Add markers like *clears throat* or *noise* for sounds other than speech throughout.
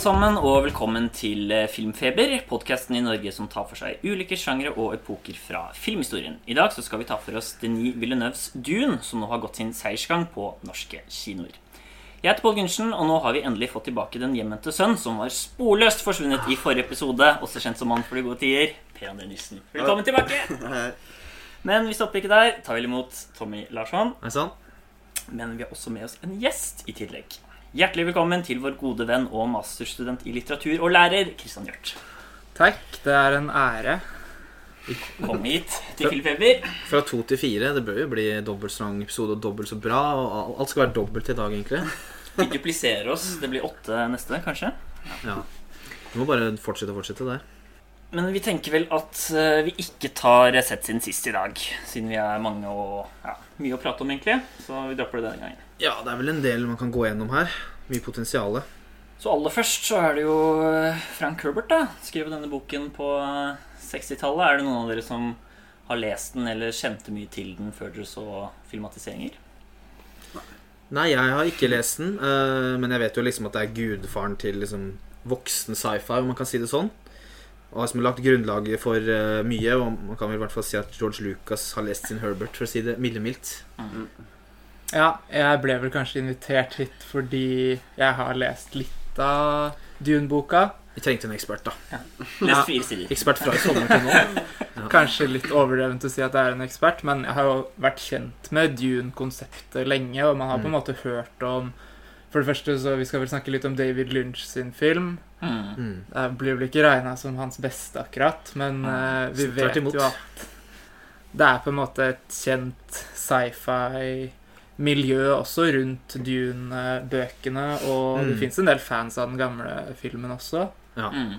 Alle sammen, og velkommen til eh, Filmfeber, podkasten i Norge som tar for seg ulike sjangre og epoker fra filmhistorien. I dag så skal vi ta for oss Denis Villeneuves Dune, som nå har gått sin seiersgang på norske kinoer. Jeg heter Pål Gundersen, og nå har vi endelig fått tilbake den hjemvendte sønn som var sporløst forsvunnet i forrige episode, også kjent som Mann for de gode tider, Per André Nissen. Velkommen tilbake! *laughs* Men vi stopper ikke der. Ta vel imot Tommy Larsson. Men vi har også med oss en gjest i tillegg. Hjertelig velkommen til vår gode venn og masterstudent i litteratur og lærer Kristian Hjørt. Takk, det er en ære. Kom hit til Filmfeber. Fra to til fire. Det bør jo bli dobbelt så lang episode og dobbelt så bra. Og alt skal være dobbelt i dag, egentlig. Vi dupliserer oss. Det blir åtte neste, kanskje. Ja. Vi må bare fortsette og fortsette der. Men vi tenker vel at eh, vi ikke tar sett sin sist i dag. Siden vi er mange og ja, mye å prate om, egentlig. Så vi dropper det denne gangen. Ja, det er vel en del man kan gå gjennom her. Mye potensial. Så aller først så er det jo eh, Frank Herbert, da. Skrev denne boken på eh, 60-tallet. Er det noen av dere som har lest den eller kjente mye til den før dere så filmatiseringer? Nei, jeg har ikke lest den, eh, men jeg vet jo liksom at det er gudfaren til liksom voksen sci-fi, om man kan si det sånn. Og som har lagt grunnlaget for uh, mye, og man kan vel i hvert fall si at George Lucas har lest sin Herbert, for å si det milde-mildt. Ja, jeg ble vel kanskje invitert hit fordi jeg har lest litt av Dune-boka. Vi trengte en ekspert, da. Lest fire sider. Ekspert fra i sommer til nå. *laughs* Kanskje litt overdrevent å si at jeg er en ekspert, men jeg har jo vært kjent med Dune-konseptet lenge, og man har på en måte hørt om For det første, så vi skal vel snakke litt om David Lynch sin film. Mm. Mm. Det blir vel ikke regna som hans beste, akkurat, men uh, vi vet imot. jo at det er på en måte et kjent sci-fi-miljø også rundt Dune-bøkene, og det Mm. fins en del fans av den gamle filmen også. Ja. Mm.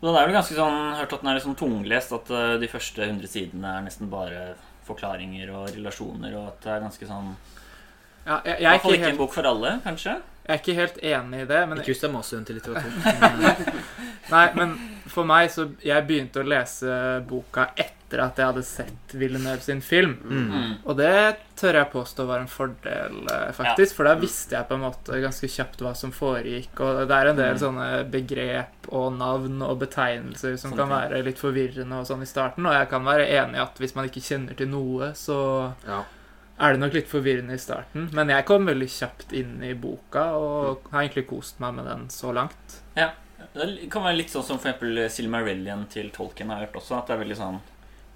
Og den er vel ganske sånn, hørt at den er litt sånn tunglest, at eh, de første 100 sidene er nesten bare forklaringer og relasjoner, og at det er ganske sånn Ja, jeg, jeg, er ikke helt, en bok for alle, kanskje? jeg er ikke helt enig i det, men Ikke hvis det er masterstudent i litteratur. *laughs* *laughs* Nei, men for meg så Jeg begynte å lese boka etter at jeg hadde sett Villeneuve sin film. Mm. Mm. Og det tør jeg påstå var en fordel, faktisk. faktisk. For da visste jeg på en måte ganske kjapt hva som foregikk. Og det er en del Mm. sånne begrep og navn og betegnelser som sånn kan være litt forvirrende og sånn i starten. Og jeg kan være enig i at hvis man ikke kjenner til noe, så Ja. Er det nok litt forvirrende i starten. Men jeg kom veldig kjapt inn i boka og har egentlig kost meg med den så langt. Ja, Det kan være litt sånn som eksempel Silmarillion til Tolkien har hørt også, at det er veldig sånn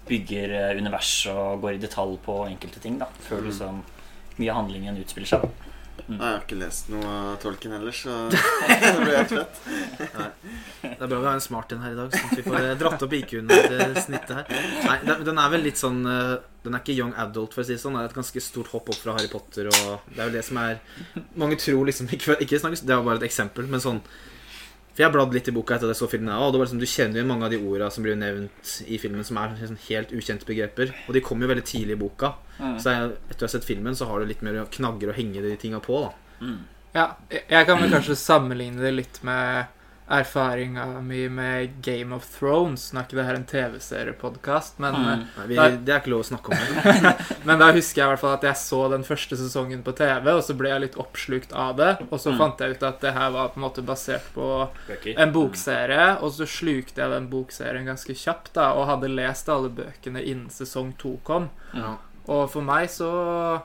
bygger eh, univers og går i detalj på enkelte ting, da, før liksom mye av handlingen utspiller seg. Nei, jeg har ikke lest noe av Tolkien ellers, så *laughs* *laughs* det blir helt fett. Det er bra vi har en smart en her i dag, sånn at vi får eh, dratt opp IQ-en til snittet her. Nei, den- er vel litt sånn eh, Den er ikke young adult, for å si det sånn. Det er et ganske stort hopp opp fra Harry Potter, og det er jo det som er Mange tror liksom Ikke, ikke snakkes, det var bare et eksempel, men sånn For jeg har bladd litt i boka etter at jeg så filmen, og det var liksom, du kjenner jo mange av de orda som blir nevnt i filmen, som er liksom helt ukjente begreper. Og de kommer jo veldig tidlig i boka. Mm. Så jeg, etter å ha sett filmen, så har du litt mer knagger å henge de tinga på, da. Mm. Ja, jeg jeg kan vel kanskje sammenligne det litt med erfaringa mi med Game of Thrones. Nå er ikke det her en TV-seriepodkast, men, Mm. Nei, vi, det er ikke lov å snakke om det. *laughs* men da husker jeg i hvert fall at jeg så den første sesongen på TV, og så ble jeg litt oppslukt av det. Og så Mm. fant jeg ut at det her var på en måte basert på Bøker. en bokserie, og så slukte jeg den bokserien ganske kjapt da, og hadde lest alle bøkene innen sesong to kom. Ja. Og for meg så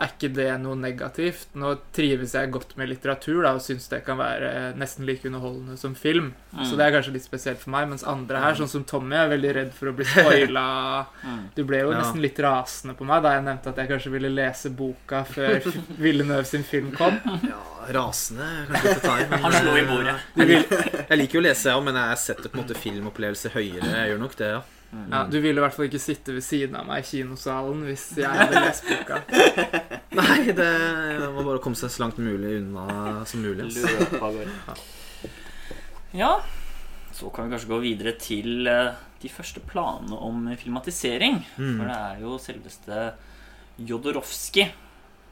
er ikke det noe negativt. Nå trives jeg godt med litteratur da, og syns det kan være nesten like underholdende som film. Mm. Så det er kanskje litt spesielt for meg. Mens andre her, sånn som Tommy, er veldig redd for å bli spoila. Mm. Du ble jo Ja. nesten litt rasende på meg da jeg nevnte at jeg kanskje ville lese boka før *laughs* Villeneuve sin film kom. Ja, rasende kanskje å ta i. men, Han slo i eh, bordet. Jeg liker jo å lese, ja, men jeg setter på en måte filmopplevelse høyere. Jeg gjør nok det, ja. Mm. ja, du ville i hvert fall ikke sitte ved siden av meg i kinosalen hvis jeg hadde lest boka. *laughs* Nei, det må bare komme seg så langt mulig unna som mulig. gårde. Ja, så kan vi kanskje gå videre til eh, de første planene om filmatisering. Mm. For det er jo selveste Jodorowsky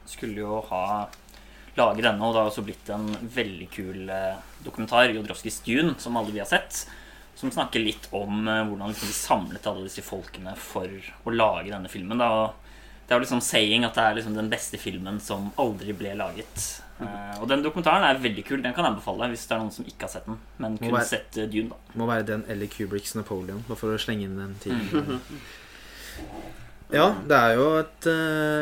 skulle jo ha laget denne, og det har også blitt en veldig kul eh, dokumentar, Jodorowskys Dune, som alle vi har sett. Som snakker litt om eh, hvordan liksom de samlet alle disse folkene for å lage denne filmen. Da. Det er jo liksom saying at det er liksom den beste filmen som aldri ble laget. Eh, og den dokumentaren er veldig kul. Den kan jeg anbefale hvis det er noen som ikke har sett den. Men kun være- sett eh, Dune, da. Må være den eller Kubricks Napoleon, bare for å slenge inn den tiden. Mm. *laughs* Ja, det er jo et,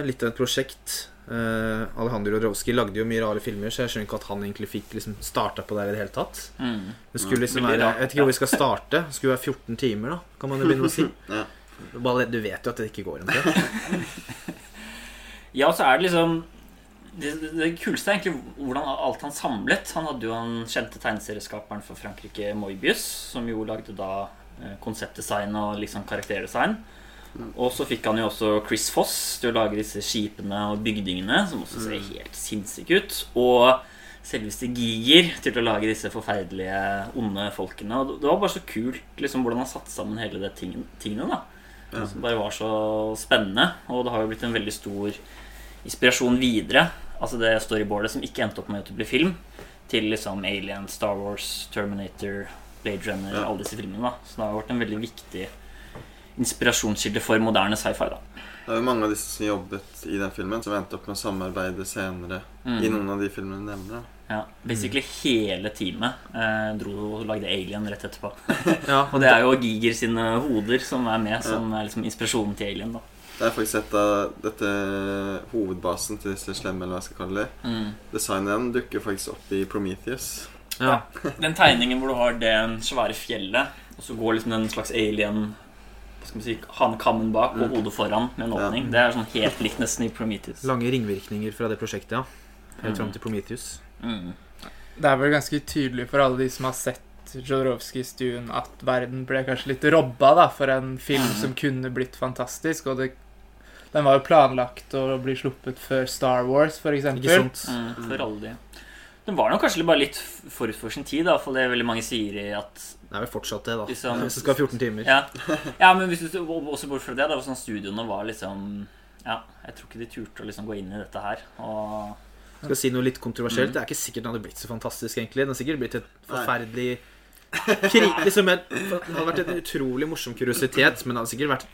litt av et prosjekt. Eh, Alejandro Jodorowsky lagde jo mye rare filmer, så jeg skjønner ikke at han egentlig fikk liksom starta på det i det hele tatt. Mm. Det skulle liksom være, Jeg vet ikke hvor vi skal starte. Det skulle være 14 timer, da, kan man jo begynne å si. *laughs* Ja. Du vet jo at det ikke går omtrent. *laughs* Ja, så er det liksom det, det, kuleste er egentlig hvordan alt han samlet. Han hadde jo den kjente tegneserieskaperen for Frankrike, Moibius, som jo lagde da eh, konseptdesign og liksom karakterdesign. Og så fikk han jo også Chris Foss til å lage disse skipene og bygningene, som også ser helt sinnssyke ut. Og selveste Giger til å lage disse forferdelige, onde folkene. Og det var bare så kult liksom, hvordan han satte sammen hele det tingene. da Som bare var så spennende. Og det har jo blitt en veldig stor inspirasjon videre. Altså det storyboardet som ikke endte opp med å bli film, til liksom Alien, Star Wars, Terminator, Blade Runner, alle disse filmene. da Så det har vært en veldig viktig inspirasjonskilde for moderne sci-fi. da Det er jo mange av disse som jobbet i den filmen, som endte opp med å samarbeide senere Mm. i noen av de filmene du nevner. da. Ja, Basically hele teamet eh, dro og lagde Alien rett etterpå. *laughs* Ja, Og det er jo Giger sine hoder som er med, som er liksom inspirasjonen til Alien. da Det er faktisk et av dette hovedbasen til disse slemme, eller hva jeg skal kalle det. mm. Designet dukker faktisk opp i Prometheus. ja. Den tegningen hvor du har det svære fjellet, og så går liksom en slags alien skal si, Han kammen bak og Mm. hodet foran med en Ja. åpning. Det er sånn helt likt nesten i Prometheus. Lange ringvirkninger fra det prosjektet, ja. Helt Mm. fram til Prometheus. Mm. Det er vel ganske tydelig for alle de som har sett Jodorowskis Dune, at verden ble kanskje litt robba da, for en film Mhm. som kunne blitt fantastisk. Og det, den var jo planlagt å bli sluppet før Star Wars, for Ikke sant? Mm. For alle de. Den var nok kanskje bare litt forut for sin tid, da, for det er veldig mange sier i at Det er vel fortsatt det, da. Liksom- Hvis det skal ha 14 timer. Ja, ja men hvis du også bort fra det, var sånn studioene var liksom Ja, jeg tror ikke de turte å liksom gå inn i dette her. Og Skal jeg si noe litt kontroversielt. Mm. Det er ikke sikkert den hadde blitt så fantastisk, egentlig. Den har sikkert blitt et forferdelig kri *laughs* liksom Det hadde vært en utrolig morsom kuriositet, men det hadde sikkert vært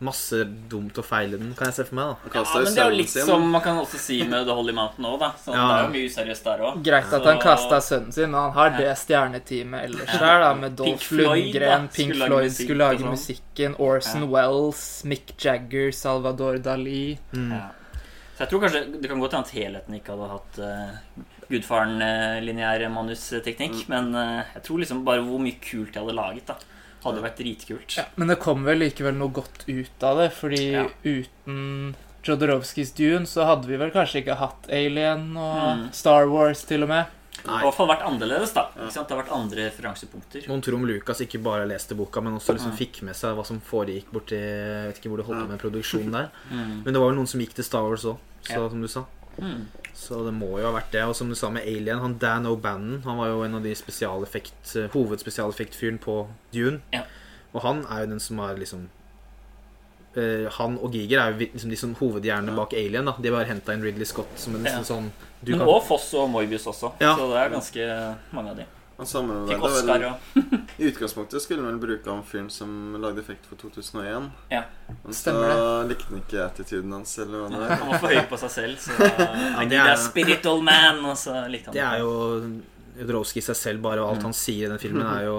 masse dumt å feile den, kan jeg se for meg. da Ja, men det er jo litt sin. som man kan også si med The Holy Mountain òg, da. Så Ja. Det er jo mye useriøst der òg. Greit at han kasta sønnen sin, men han har det stjerneteamet ellers der, da, med Pink Dolph Floyd, da, Lundgren, Pink skulle lage Floyd musikk skulle lage sånn. musikken, Orson Ja. Wells, Mick Jagger, Salvador Dali Mm. Ja. Så jeg tror kanskje Det kan godt hende at helheten ikke hadde hatt uh, Gudfaren-lineær manusteknikk, men eh, jeg tror liksom bare hvor mye kult de hadde laget, da. Hadde vært dritkult. Ja, men det kom vel likevel noe godt ut av det, fordi Ja. uten Jodorowskys Dune så hadde vi vel kanskje ikke hatt Alien og Mm. Star Wars til og med. Det har i hvert fall vært annerledes, da. Ja. Det har vært andre referansepunkter. Noen tror om Lucas ikke bare leste boka, men også liksom Mm. fikk med seg hva som foregikk borti Jeg vet ikke hvor det holdt på med produksjonen der. Mm. Men det var vel noen som gikk til Star Wars òg, Ja. som du sa. Mm. Så det må jo ha vært det. Og som du sa med Alien, han Dan O'Bannon Han var jo en av de spesialeffekt, eh, hovedspesialeffektfyren på Dune. Ja. Og han er jo den som har liksom uh, Han og Giger er jo liksom de som hovedhjernene bak Alien. da De har henta inn Ridley Scott som en nesten Ja. sånn du Men kan, og Foss og Moibius også. Ja. Så det er ganske mange av de. Han Fikk Oscar vel I utgangspunktet skulle han vel bruke han fyren som lagde effekt for 2001. Ja. Men så likte han ikke attituden hans, eller hva det er. Han var for høy på seg selv, så *laughs* I det need er- a spiritual man, og så likte han Det er jo Jodorowsky i seg selv, bare. Og alt han sier i den filmen, er jo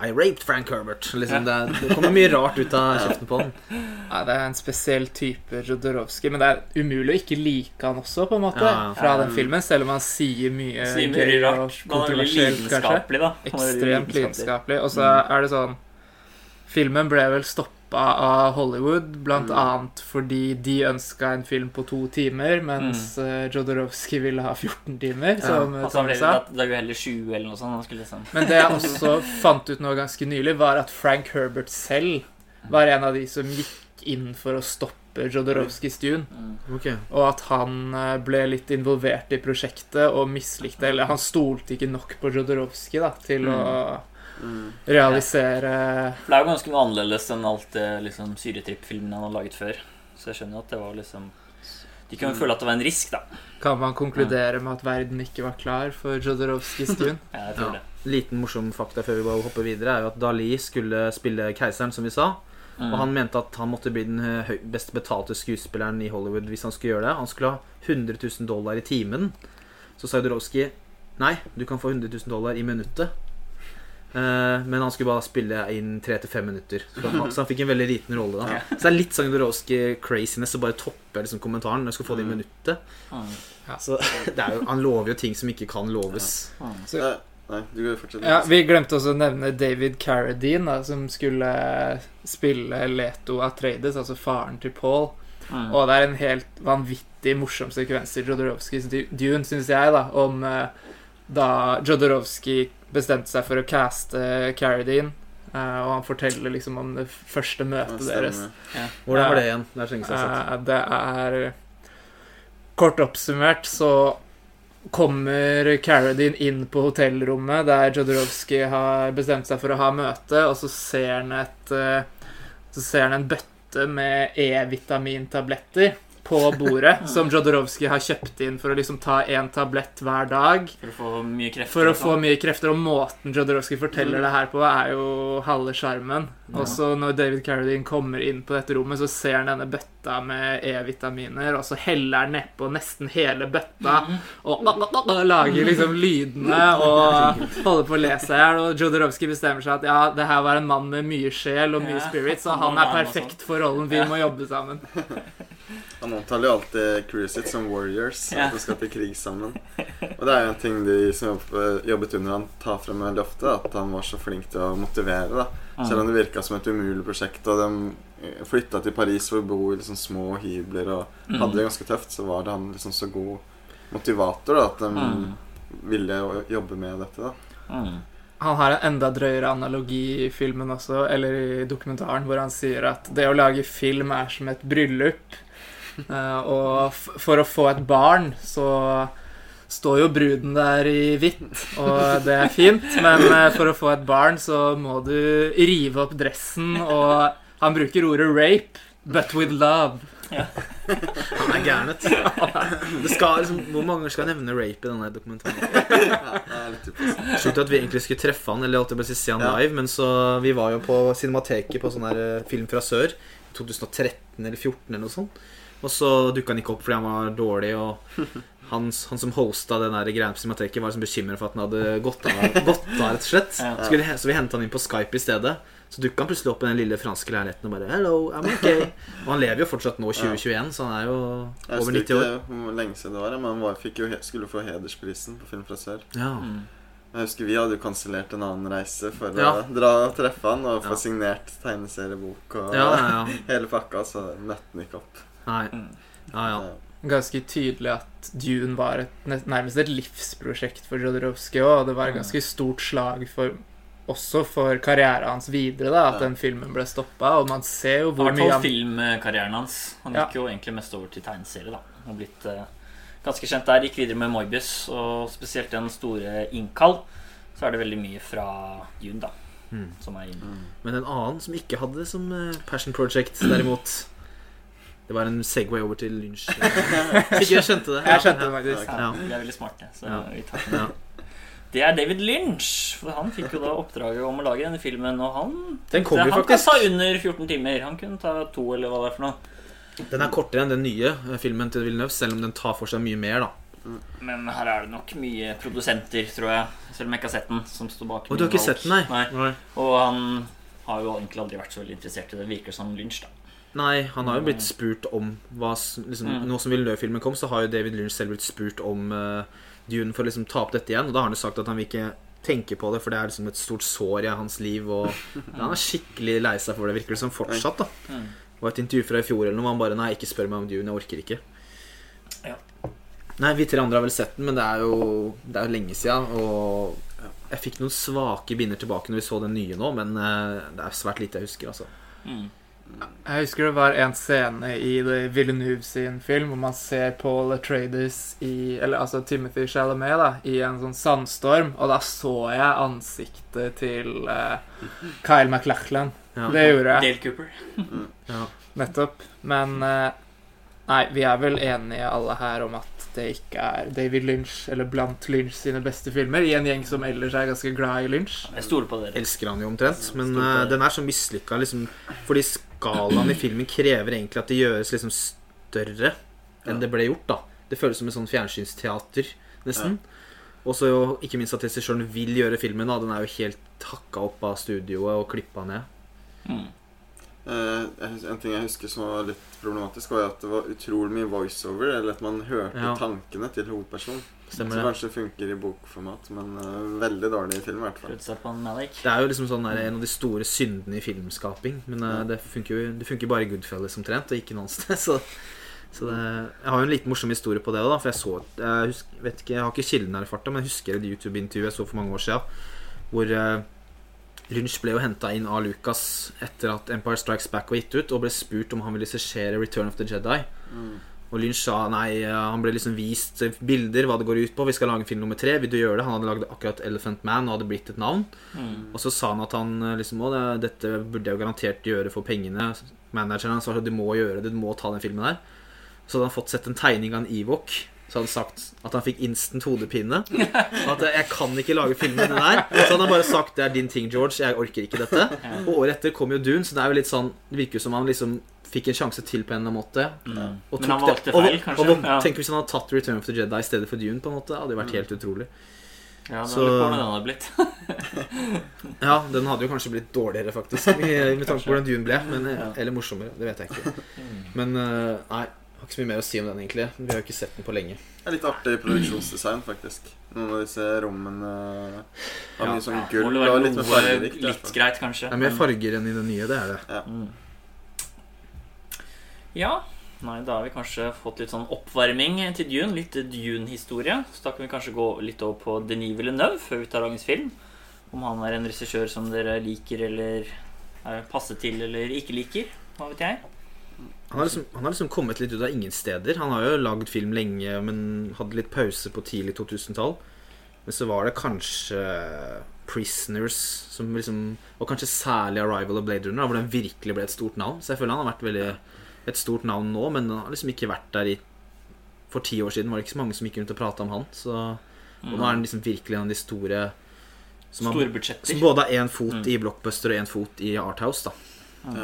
I raped Frank Herbert. Liksom, det, det kommer mye rart ut av kjeften på han. Ja, det er en spesiell type Jodorowsky, men det er umulig å ikke like han også, på en måte, Ja, ja. fra den filmen, selv om han sier mye Sier mye rart. Man er veldig lidenskapelig, da. Ekstremt lidenskapelig. Og så er det sånn Filmen ble vel stoppa av Hollywood, blant Mm. annet fordi de ønska en film på to timer, mens eh, Jodorowsky ville ha 14 timer, som eh, Altså, Tom sa. det er jo heller 20 eller noe sånt. Han liksom Men det jeg *laughs* også fant ut nå ganske nylig, var at Frank Herbert selv var en av de som gikk inn for å stoppe Jodorowskys Dune. mm. Ok Og at han eh, ble litt involvert i prosjektet og mislikte Eller han stolte ikke nok på Jodorowsky da, til å Mm. realisere For det er jo ganske noe annerledes enn alt det liksom, syretripp-filmene han har laget før. Så jeg skjønner at det var liksom De kunne Mm. føle at det var en risk, da. Kan man konkludere med at verden ikke var klar for Jodorowskis Dune? *laughs* Ja, jeg tror Ja. det. Liten morsom fakta før vi bare hopper videre, er jo at Dali skulle spille keiseren, som vi sa. Mm. Og han mente at han måtte bli den eh, best betalte skuespilleren i Hollywood hvis han skulle gjøre det. Han skulle ha 100 000 dollar i timen. Så sa Jodorowsky nei, du kan få 100 000 dollar i minuttet. Eh, men han skulle bare spille inn 3-5 minutter. *laughs* Så han, fikk en veldig liten rolle. da Så det er litt sånn Jodorowsky-craziness å bare toppe liksom, kommentaren når jeg skal få det i Mm. minuttet. Så *laughs* det er jo, Han lover jo ting som ikke kan loves. Så- Nei, fortsette. Ja, Vi glemte også å nevne David Carradine, da, som skulle spille Leto Atreides, altså faren til Paul. Mm. Og det er en helt vanvittig morsom sekvens i Jodorowskys Dune, syns jeg, da, om eh, da Jodorowsky bestemte seg for å caste Carradine. Uh, og han forteller liksom om det første møtet stemmer. deres. Hvordan var det igjen? Det er lenge siden jeg har. Eh, det er Kort oppsummert så kommer Carradine inn på hotellrommet der Jodorowsky har bestemt seg for å ha møte, og så ser han et eh, Så ser han en bøtte med E-vitamintabletter på bordet, som Jodorowsky har kjøpt inn for å liksom ta én tablett hver dag. For å få mye krefter. For å og få sånn. mye krefter, og måten Jodorowsky forteller det her på, er jo halve sjarmen. Ja. Og så når David Carradine kommer inn på dette rommet, så ser han denne bøtta med E-vitaminer, og så heller han nedpå nesten hele bøtta, og lager liksom lydene og holder på å le seg i hjel. Og Jodorowsky bestemmer seg at ja, det her var en mann med mye sjel og mye spirit, så Han er og perfekt for rollen. Vi må jobbe sammen. *laughs* Han omtaler jo alltid crewet sitt som warriors. Ja. At de skal til krig sammen. Og det er jo en ting de som jobbet under han tar frem veldig ofte, at han var så flink til å motivere. da Selv om det virka som et umulig prosjekt, og de flytta til Paris for å bo i liksom små hybler og Mm. hadde det ganske tøft, så var det han liksom så god motivator da at de Mm. ville jobbe med dette. da Mm. Han har en enda drøyere analogi i filmen også, eller i dokumentaren, hvor han sier at det å lage film er som et bryllup. Eh, og f for å få et barn, så står jo bruden der i hvitt, og det er fint, men eh, for å få et barn så må du rive opp dressen, og han bruker ordet 'rape', but with love. *laughs* Han er gæren, vet du. Liksom, Hvor mange ganger skal jeg nevne rape i denne dokumentaren? Ja. Slutt at vi egentlig skulle treffe han, eller alltid bare se han Ja. live. Men så Vi var jo på Cinemateket på sånn her eh, Film fra sør 2013 eller 2014 eller noe sånt. Og så dukka han ikke opp fordi han var dårlig, og *laughs* han, han som hosta den greia på Cinemateket, var liksom bekymra for at han hadde gått av, *laughs* gått av rett og slett. Så, Skulle, så vi henta han inn på Skype i stedet. Så dukka han plutselig opp i den lille franske leiligheten og bare Hello, I'm *laughs* okay. Og han lever jo fortsatt nå, 2021, så han er jo over 90 år. Jeg husker ikke hvor lenge siden det var, men han var, jo, skulle få hedersprisen på Film fra sør. Ja. Mm. Jeg husker vi hadde jo kansellert en annen reise for Ja. å dra og treffe han og få Ja. signert tegneseriebok og ja. hele pakka, så møtte han ikke opp. Nei. Mm. Ja, ja. Ganske tydelig at Dune var et, nærmest et livsprosjekt for Jodorowsky òg, og det var et ganske stort slag for også for karrieren hans videre, da, at den filmen ble stoppa. Og man ser jo I hvor hvert mye fall han filmkarrieren hans. Han Ja. gikk jo egentlig mest over til tegneserie. da Han har blitt eh, ganske kjent der. Gikk videre med Morbius, og spesielt den store Innkall. Så er det veldig mye fra June, da, Mm. som er inne. Men en annen som ikke hadde det som eh, passion project, derimot Det var en Segway over til Lynch. *laughs* Ikke jeg skjønte det. Jeg skjønte det faktisk. Ja. Vi er veldig smarte, så Ja. vi tar den. Det er David Lynch. For han fikk jo da oppdraget om å lage denne filmen, og han Den kom jo han kan ta under 14 timer. Han kunne ta to, eller hva det er for noe. Den er kortere enn den nye eh, filmen til Villeneuve, selv om den tar for seg mye mer. da Men her er det nok mye produsenter, tror jeg. Selv om jeg ikke har sett den. Som står bak Og du har ikke valg. sett den, nei? nei? Og han har jo egentlig aldri vært så veldig interessert i det. Virker som Lynch, da. Nei, han har jo blitt spurt om hva liksom, Mm. Nå som Villeneuve-filmen kom, så har jo David Lynch selv blitt spurt om uh, Dune for å liksom ta opp dette igjen. Og da har han jo sagt at han vil ikke tenke på det, for det er liksom et stort sår i hans liv. Og *laughs* han er skikkelig lei seg for det, virker det som fortsatt. da Mm. Det var et intervju fra i fjor eller noe han bare Nei, ikke spør meg om Dune, jeg orker ikke. Ja. Nei, vi tre andre har vel sett den, men det er jo, det er jo lenge siden. Og jeg fikk noen svake binder tilbake når vi så den nye nå, men eh, det er svært lite jeg husker, altså. Mm. Jeg husker det var en scene i The Villeneuve sin film hvor man ser Paul Atreides i Eller altså Timothy Chalamet da i en sånn sandstorm, og da så jeg ansiktet til uh, Kyle MacLachlan. Ja. Det gjorde jeg. Dale Cooper. Ja. Nettopp. Men uh, Nei, vi er vel enige alle her om at det ikke er David Lynch eller blant Lynch sine beste filmer, i en gjeng som ellers er ganske glad i Lynch. Jeg stoler på dere. elsker han jo omtrent. Men det. den er så mislykka, liksom. Fordi skalaen i filmen krever egentlig at det gjøres liksom større enn det ble gjort. da Det føles som et sånn fjernsynsteater, nesten. Og så ikke minst at regissøren vil gjøre filmen. da Den er jo helt hakka opp av studioet og klippa ned. Mm. Eh, en ting jeg husker som var litt problematisk, var at det var utrolig mye voiceover, eller at man hørte Ja. tankene til hovedpersonen. Stemmer Som det? kanskje funker i bokformat, men eh, veldig dårlig i film i hvert fall. Det er jo liksom sånn der, en av de store syndene i filmskaping. Men eh, Ja. det funker jo det funker bare i Goodfellas omtrent, og ikke noe annet sted. *laughs* Så, så det, jeg har jo en liten morsom historie på det òg, for jeg så jeg, husker, vet ikke, jeg har ikke kilden her i farta, men jeg husker et YouTube-intervju jeg så for mange år siden, hvor Lynch ble jo henta inn av Lucas etter at Empire Strikes Back var gitt ut, og ble spurt om han ville regissere Return of the Jedi. Mm. Og Lynch sa nei, eh, han ble liksom vist bilder, hva det går ut på. Vi skal lage film nummer tre. Vil du gjøre det? Han hadde lagd akkurat Elephant Man og hadde blitt et navn. Mm. Og så sa han at han eh, liksom Å, dette burde jeg jo garantert gjøre for pengene. Manageren hans sa at du må gjøre det, du må ta den filmen der. Så hadde han fått sett en tegning av en Ewok. Så hadde han sagt at han fikk instant hodepine. Og at jeg kan ikke lage film med det der. Så hadde har bare sagt det er din ting, George. Jeg orker ikke dette. Og året etter kom jo Dune, så det er jo litt sånn Det virker jo som han liksom fikk en sjanse til på en eller annen måte. Mm. Og Men han valgte og- feil, kanskje? Og, Ja. Tenk hvis han hadde tatt Return of the Jedi i stedet for Dune. på en måte Det hadde jo vært helt utrolig. Ja, Så- den hadde blitt. *laughs* Ja, den hadde jo kanskje blitt dårligere, faktisk. Med tanke på hvordan Dune ble. Men, Eller morsommere. Det vet jeg ikke. Mm. Men eh, nei, ikke så mye mer å si om den, egentlig. Vi har jo ikke sett den på lenge. Det er litt artig produksjonsdesign, faktisk. Noen av disse rommene har Ja. mye sånn Ja, må gull det og litt noe fargerikt. litt greit, kanskje. Det er mer farger enn i det nye, det er det. Mm. Ja. Nei, da har vi kanskje fått litt sånn oppvarming til Dune. Litt Dune-historie. Så da kan vi kanskje gå litt over på Denis Villeneuve før vi tar dagens film. Om han er en regissør som dere liker eller er passer til eller ikke liker. Hva vet jeg. Han har, liksom, han har liksom kommet litt ut av ingen steder. Han har jo lagd film lenge, men hadde litt pause på tidlig 2000-tall. Men så var det kanskje Prisoners som liksom Og kanskje særlig Arrival of Blade Runner, hvor den virkelig ble et stort navn. Så jeg føler han har vært veldig et stort navn nå, men han har liksom ikke vært der i For ti år siden var det ikke så mange som gikk rundt og prata om han. Så, og nå er han liksom virkelig en av de store som, har, som både har én fot Mm. i blockbuster og én fot i Arthouse, da.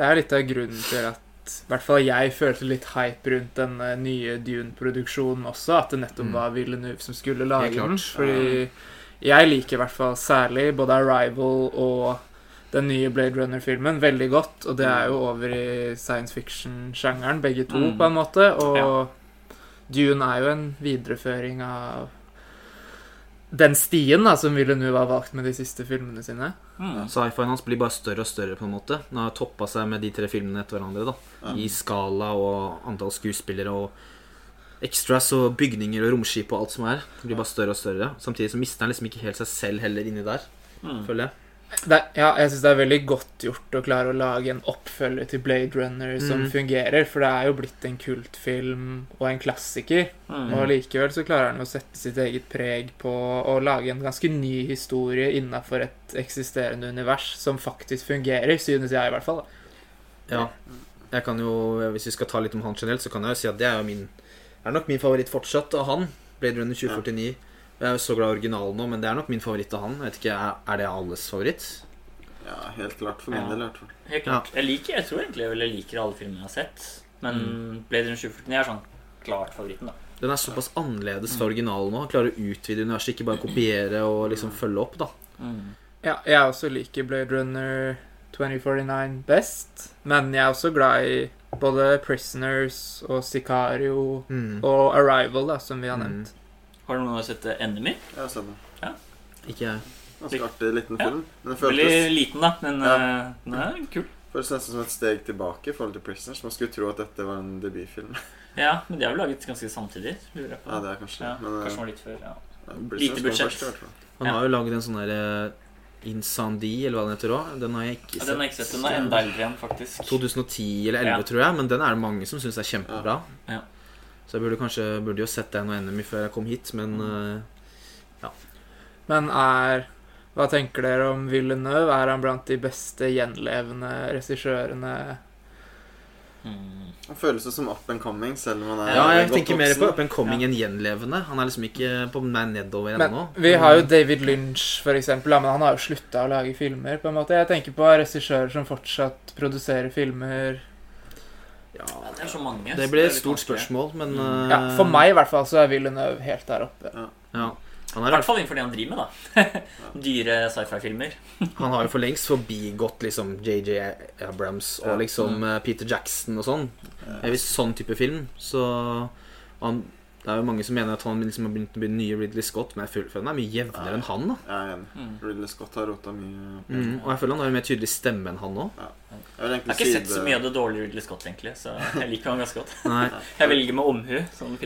Det er litt av grunnen til at i hvert fall jeg følte litt hype rundt den eh, nye Dune-produksjonen også. At det nettopp Mm. var Villeneuve som skulle lage den. Fordi jeg liker i hvert fall særlig både Arrival og den nye Blade Runner-filmen veldig godt. Og det er jo over i science fiction-sjangeren, begge to, Mm. på en måte. Og Ja. Dune er jo en videreføring av den stien da, som Villeneuve har valgt med de siste filmene sine. Mm. Sci-fien hans blir bare større og større på en måte. Den har toppa seg med de tre filmene etter hverandre. da mm. I skala og antall skuespillere og extras og bygninger og romskip og alt som er. Det blir bare større og større. Samtidig så mister han liksom ikke helt seg selv heller inni der, Mm. føler jeg. Det, er- ja, jeg syns det er veldig godt gjort å klare å lage en oppfølger til Blade Runner som Mm. fungerer, for det er jo blitt en kultfilm og en klassiker. Mm. Og likevel så klarer han å sette sitt eget preg på å lage en ganske ny historie innafor et eksisterende univers som faktisk fungerer, synes jeg i hvert fall. Da. Ja. Jeg kan jo, Hvis vi skal ta litt om han generelt, så kan jeg jo si at det er jo min er nok min favoritt fortsatt av han. Blade Runner 2049. Jeg er jo så glad i originalen nå, men det er nok min favoritt av han. Jeg vet ikke, Er, det alles favoritt? Ja, helt klart for min Ja. del, i hvert fall. Helt klart. Jeg liker, jeg tror egentlig jeg vel liker alle filmene jeg har sett. Men Mm. Blade Runner 2049 er sånn klart favoritten, da. Den er såpass annerledes fra originalen nå. Han klarer å utvide universet, ikke bare kopiere og liksom følge opp. da Mm. Ja, jeg også liker Blade Runner 2049 best, men jeg er også glad i både Prisoners og Sicario mm. og Arrival, da, som vi har Mm. nevnt. Har du noen gang sett Enemy? Jeg har sett den. Ikke jeg. Ganske artig liten Ja. film. Men Føltes... Veldig liten, da, men Ja. uh, den er kul. Føles nesten som et steg tilbake i forhold til Prisoners. Man skulle tro at dette var en debutfilm. *laughs* Ja, men de har jo laget ganske samtidig, lurer jeg på. Ja, det er kanskje Ja, Men kanskje eh, var litt før, ja. ja, lite budsjett. Han har jo laget en sånn derre Insandi, eller hva den heter òg. Den har jeg ikke sett. ja. Den har jeg ikke sett. Den er enda eldre igjen, faktisk. 2010 eller 11, Ja. tror jeg. Men den er det mange som syns er kjempebra. Ja. Så jeg burde kanskje burde jo sett den og NMI før jeg kom hit, men ja. eh, Men er Hva tenker dere om Villeneuve? Er han blant de beste gjenlevende regissørene Mm. Han føles jo som up and coming, selv om han er Ja, jeg godt tenker mer på. Up and Coming enn gjenlevende. Han er liksom ikke på meg nedover Men ennå. vi har jo David Lynch, for eksempel. Ja, men han har jo slutta å lage filmer, på en måte. Jeg tenker på regissører som fortsatt produserer filmer. Ja, Ja, det er så mange. Det blir et stort spørsmål, men Mm. Ja, For eh, meg i hvert fall så er Villeneuve helt der oppe. ja. Han, I er, hvert fall innenfor det han driver med, da. *laughs* Dyre sci-fi-filmer. *laughs* han har jo for lengst forbigått liksom JJ Abrams og liksom eh, Peter Jackson og sånn. En viss sånn type film. Så han, det er jo mange som mener at han liksom har begynt å bli den nye Ridley Scott, men jeg føler føler han er mye jevnere enn han. da Jeg er enig. Mm. Ridley Scott har rota mye opp. mm. Og jeg føler han har en mer tydelig stemme enn han òg. Jeg vil Jeg har ikke ikke sett si så det- mye av det dårlige Ridley Scott, egentlig, så jeg liker han ganske godt. Nei. *laughs* Jeg velger med omhu.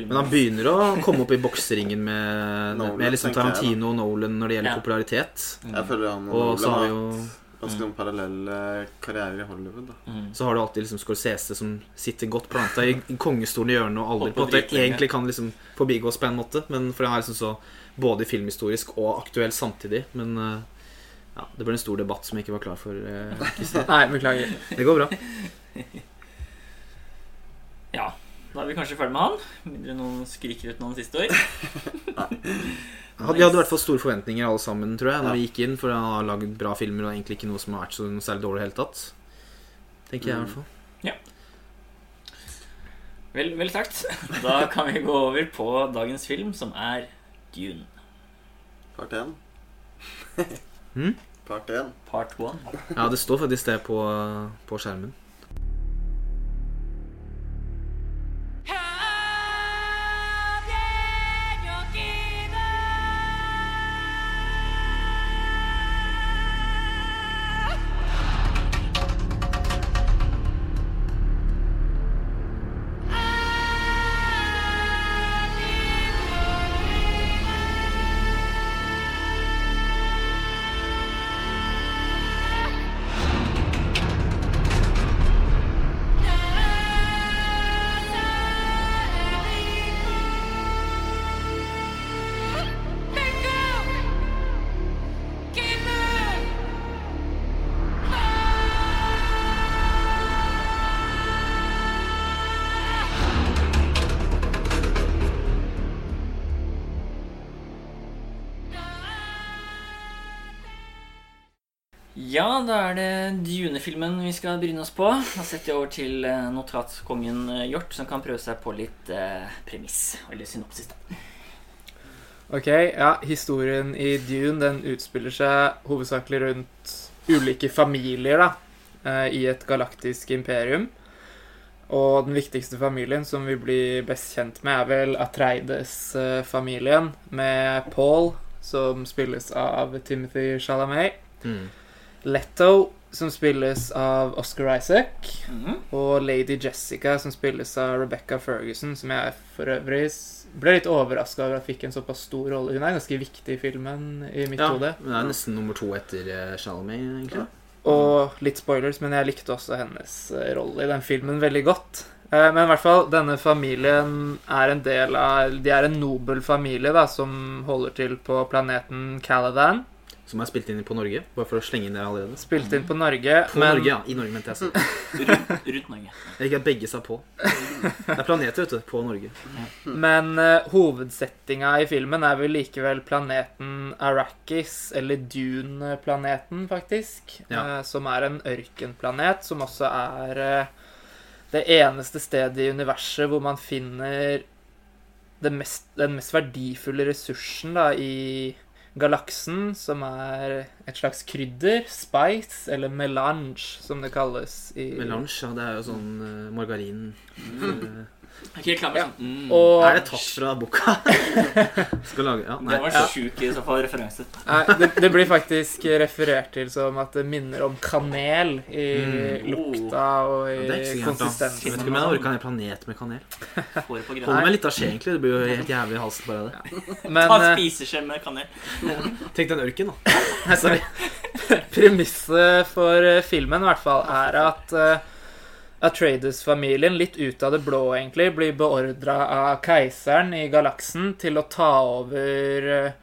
Men han begynner å komme opp i bokseringen med, Nolan, med liksom tenker jeg, da. Tarantino og Nolan når det gjelder Ja. popularitet. Jeg føler han og, Og så har vi Nolan jo har hatt ganske noen parallelle karrierer i Hollywood. da Mm. Så har du alltid liksom Scorsese som sitter godt planta i kongestolen i hjørnet, og aldri på en måte egentlig kan liksom forbigås på en måte. Men For han er liksom så både filmhistorisk og aktuell samtidig. Men eh, ja, det ble en stor debatt som jeg ikke var klar for. eh. *laughs* Nei, beklager. Det går bra. Ja, da er vi kanskje ferdig med han. Mindre noen skriker ut noen siste ord. *laughs* Vi hadde i hvert fall store forventninger alle sammen, tror jeg, når Ja. vi gikk inn. For han har lagd bra filmer, og egentlig ikke noe som har vært så noe særlig dårlig i det hele tatt. Tenker jeg i Mm. hvert fall. Vel, vel sagt. Da kan vi gå over på dagens film, som er Dune. Part 1. Mm? Part 1. Part 1. Ja, det står faktisk det på, på skjermen. Ja, da er det Dune-filmen vi skal bryne oss på. Da setter jeg over til eh, notatkongen eh, Hjort, som kan prøve seg på litt eh, premiss. Eller synopsis, da. Ok, ja, historien i Dune den utspiller seg hovedsakelig rundt ulike familier da, eh, i et galaktisk imperium. Og den viktigste familien som vi blir best kjent med, er vel Atreides-familien, med Paul, som spilles av Timothy Chalamet, Mm. Letto, som spilles av Oscar Isaac, Mhm. og Lady Jessica, som spilles av Rebecca Ferguson, som jeg for øvrig ble litt overraska over at fikk en såpass stor rolle. Hun er ganske viktig i filmen, i mitt Ja, hode. Hun er nesten nummer to etter eh, egentlig. egentlig. Og litt spoilers, men jeg likte også hennes eh, rolle i den filmen veldig godt. Eh, Men i hvert fall, denne familien er en del av De er en nobel familie da, som holder til på planeten Caladan. Som er spilt inn på Norge, bare for å slenge inn det allerede. Spilt inn på Norge. På men Norge, ja. I Norge, mente jeg. så. Rundt, rundt Norge. Jeg liker at begge sa på. Det er planeter, vet du. På Norge. Men uh, hovedsettinga i filmen er vel likevel planeten Arrakis, eller Dune-planeten, faktisk. Ja. Uh, som er en ørkenplanet, som også er uh, det eneste stedet i universet hvor man finner det mest, den mest verdifulle ressursen da, i galaksen, som er et slags krydder. Spice, eller melange, som det kalles. I, Melange, ja. Det er jo sånn uh, margarin *laughs* eh, Ja. sånn mm. Og Er det tatt fra boka? *laughs* Skal lage Ja, nei. Det var så sjuk i så fall referanse. Det, det blir faktisk referert til som at det minner om kanel i Mm. lukta og i Ja, konsistensen. Jeg vet ikke om jeg orker en planet med kanel. Hold meg litt av skje, egentlig. Det blir jo helt jævlig i halsen bare av det. *laughs* Men Ta eh, spiseskje med kanel. Tenk deg en ørken, da. *laughs* Sorry. premisset for eh, filmen i hvert fall er at uh, Atreides-familien, litt ut av det blå egentlig, blir beordra av keiseren i galaksen til å ta over eh,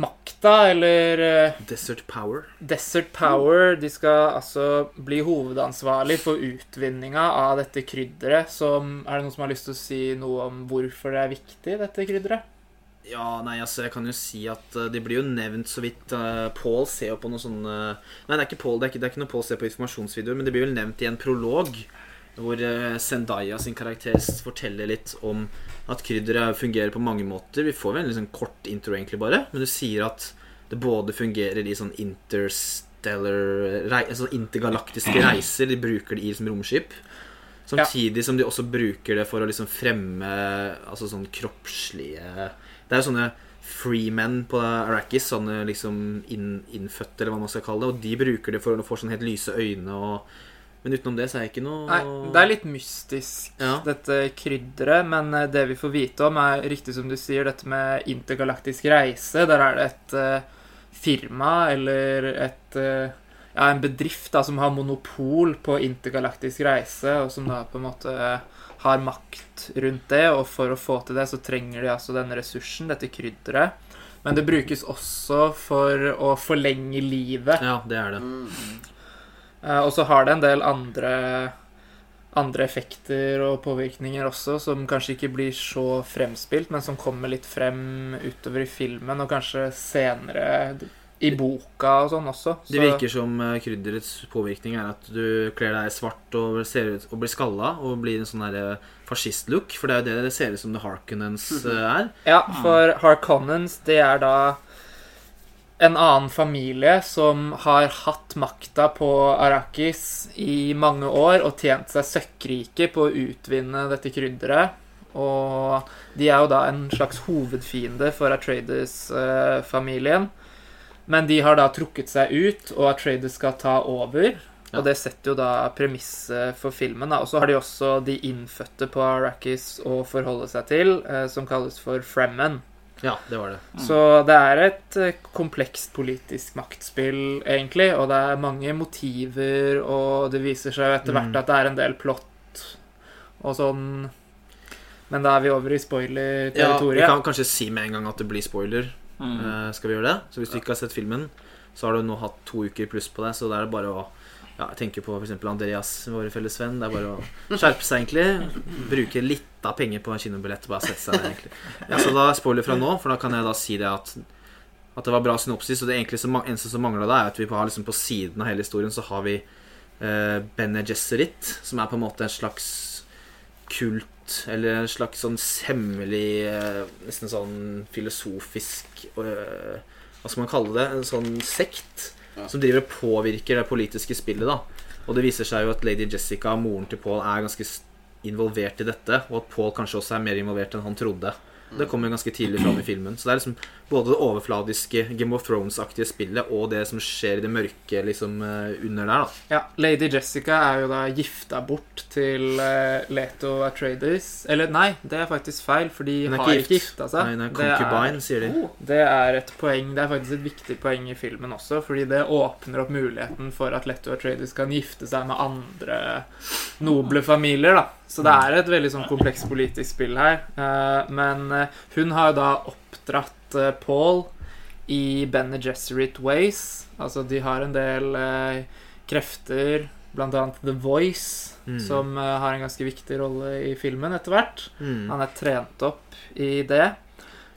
makta, eller eh, Desert Power. Desert Power De skal altså bli hovedansvarlig for utvinninga av dette krydderet. Som, er det noen som har lyst til å si noe om hvorfor det er viktig, dette krydderet? Ja, nei, altså, jeg kan jo si at uh, det blir jo nevnt så vidt uh, Paul ser jo på noe sånn uh, Nei, det er ikke Paul, det er ikke, det er ikke noe Paul ser på informasjonsvideoer, men det blir vel nevnt i en prolog hvor uh, Zendaya sin karakter forteller litt om at krydderet fungerer på mange måter. Vi får vel en liksom kort intro, egentlig, bare, men du sier at det både fungerer i sånn interstellar rei, altså intergalaktiske *clears throat* reiser. De bruker det i som romskip. Samtidig som de også bruker det for å liksom fremme altså sånn kroppslige Det er jo sånne freemen på Arrakis, sånne liksom inn, innfødte, eller hva man skal kalle det. Og de bruker det for å få sånn helt lyse øyne og Men utenom det så er det ikke noe Nei, det er litt mystisk, Ja. dette krydderet. Men eh, det vi får vite om, er riktig som du sier, dette med intergalaktisk reise. Der er det et uh, firma eller et uh, ja, en bedrift da, som har monopol på intergalaktisk reise, og som da på en måte har makt rundt det. Og for å få til det, så trenger de altså denne ressursen, dette krydderet. Men det brukes også for å forlenge livet. Ja, det er det. Eh, og så har det en del andre andre effekter og påvirkninger også, som kanskje ikke blir så fremspilt, men som kommer litt frem utover i filmen, og kanskje senere i boka og sånn også. Så, Det virker som eh, krydderets påvirkning er at du kler deg svart og ser ut og blir skalla og blir en sånn eh, fascist-look. For det er jo det det ser ut som The Harkonnens eh, er. Ja, for Harkonnens, det er da en annen familie som har hatt makta på Arrakis i mange år og tjent seg søkkrike på å utvinne dette krydderet. Og de er jo da en slags hovedfiende for Atreides-familien. Men de har da trukket seg ut, og Atreides skal ta over. Ja. Og det setter jo da premisset for filmen. da. Og så har de også de innfødte på Arrakis å forholde seg til, eh, som kalles for Fremen. Ja, det var det. Så det er et eh, komplekst politisk maktspill, egentlig. Og det er mange motiver, og det viser seg jo etter hvert Mm. at det er en del plott og sånn. Men da er vi over i spoiler-territoriet. Ja, vi kan kanskje si med en gang at det blir spoiler. Mm. Eh, skal vi gjøre det? Så hvis du ikke har sett filmen, så har du nå hatt to uker pluss på det. Så da er det bare å ja, Jeg tenker på f.eks. Andreas, vår felles venn. Det er bare å skjerpe seg, egentlig. Bruke litt av penger på en kinobillett. Bare sette seg der, egentlig. Ja, så da spoiler spoiler fra nå, for da kan jeg da si det at At det var bra synopsis. Og det egentlig som, eneste som mangla da, er at vi har liksom på siden av hele historien så har vi eh, Bene Gesserit, som er på en måte en slags kult eller en slags sånn hemmelig eh, Nesten sånn filosofisk øh, Hva skal man kalle det? En sånn sekt Ja. som driver og påvirker det politiske spillet. da Og det viser seg jo at lady Jessica, moren til Paul, er ganske involvert i dette. Og at Paul kanskje også er mer involvert enn han trodde. Det kommer ganske tidlig fram i filmen. Så det er liksom både det overfladiske Game of Thrones-aktige spillet og det som skjer i det mørke liksom eh, under der. da Ja, Lady Jessica er jo da gifta bort til eh, Leto Atreides. Eller nei, det er faktisk feil, for de har ikke ikke gift. gifta seg. Nei, nei, Det er- sier de. Oh, Det er et poeng, det er faktisk et viktig poeng i filmen også, fordi det åpner opp muligheten for at Leto Atreides kan gifte seg med andre noble familier, da. Så det er et veldig sånn komplekst politisk spill her. Eh, Men eh, hun har jo da oppdratt eh, Paul i Bene Gesserit Ways. Altså, de har en del krefter, annet The Voice, Mm. som har en ganske viktig rolle i filmen etter hvert. Mm. Han er trent opp i det.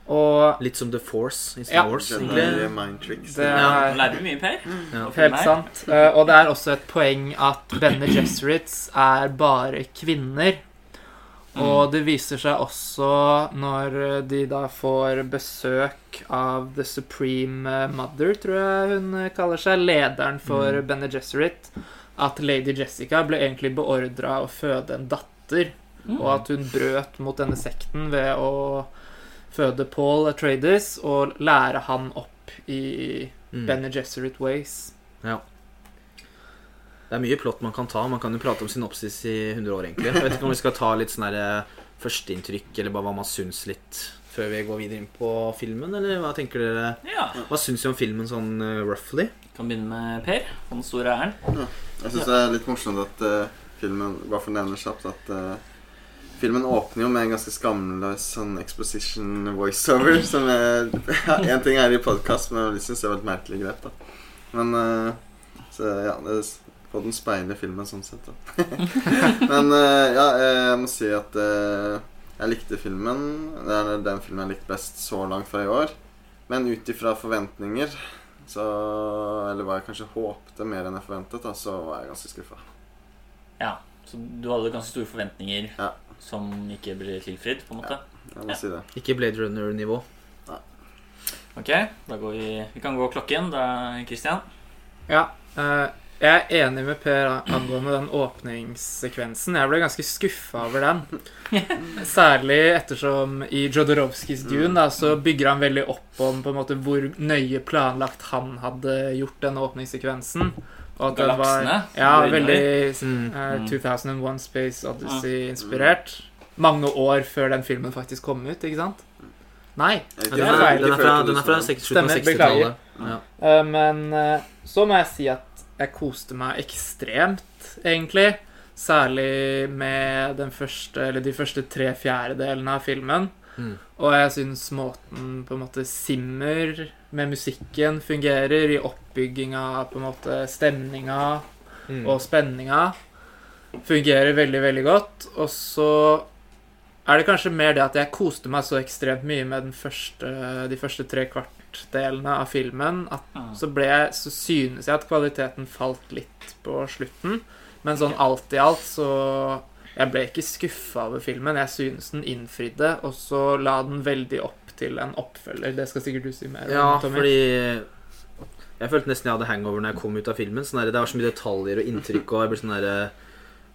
Og Litt som The Force i Star Ja. Wars, egentlig. mind tricks. det er vi mye, Per. Ja. Helt sant. Uh, Og det er også et poeng at Bene Gesserits er bare kvinner. Og det viser seg også når de da får besøk av The Supreme Mother, tror jeg hun kaller seg, lederen for Mm. Bene Gesserit, at lady Jessica ble egentlig beordra å føde en datter. Mm. Og at hun brøt mot denne sekten ved å føde Paul Atreides og lære han opp i Mm. Bene Gesserit Ways. Ja. Det er mye plott man kan ta. Man kan jo prate om synopsis i 100 år, egentlig. Jeg vet ikke om vi skal ta litt sånn eh, førsteinntrykk, eller bare hva man syns litt før vi går videre inn på filmen, eller hva tenker dere? Ja. Hva syns vi om filmen sånn eh, roughly? Kan begynne med Per. Den store æren. Ja. Jeg syns det er litt morsomt at uh, filmen Bare for kjapt at eh, Filmen åpner jo med en ganske skamløs sånn exposition voiceover. Som er ja, *laughs* En ting er i podkast, men jeg syns det var et merkelig grep. da Men uh, Så ja, det får den speiler filmen sånn sett. da *laughs* Men uh, ja, jeg må si at uh, jeg likte filmen. Det er den filmen jeg har likt best så langt fra i år. Men ut ifra forventninger så Eller hva jeg kanskje håpte mer enn jeg forventet, da, så var jeg ganske skuffa. Ja, så du hadde ganske store forventninger Ja. Som ikke ble tilfridd, på en måte? Jeg må Ja. si det. Ikke Blade Runner-nivå. Ok, da går vi Vi kan gå klokken, da, Christian. Ja. eh, jeg er enig med Per angående den åpningssekvensen. Jeg ble ganske skuffa over den. *laughs* Særlig ettersom i Jodorowskis Dune da, så bygger han veldig opp om på en måte hvor nøye planlagt han hadde gjort den åpningssekvensen. Og at den var Ja, veldig Mm. eh, Mm. 2001 Space Odyssey-inspirert. Mange år før den filmen faktisk kom ut, ikke sant? Nei. Ja, den, er, den er fra, den er fra seks- slutten av Stemmer, 60-tallet. Ja. Uh, men uh, så må jeg si at jeg koste meg ekstremt, egentlig. Særlig med den første, eller de første tre fjerdedelene av filmen. Mm. Og jeg syns måten på en måte Simmer med musikken fungerer i oppbygginga, på en måte stemninga Mm. og spenninga, fungerer veldig, veldig godt. Og så er det kanskje mer det at jeg koste meg så ekstremt mye med den første, de første tre kvartdelene av filmen at Mm. så, ble jeg, så synes jeg at kvaliteten falt litt på slutten. Men sånn alt i alt så Jeg ble ikke skuffa over filmen. Jeg synes den innfridde, og så la den veldig opp til en oppfølger. Det skal sikkert du si mer om, Ja, Tommy. fordi Jeg følte nesten jeg hadde hangover når jeg kom ut av filmen. Sånn der, det var så mye detaljer og inntrykk. Og jeg ble sånn der,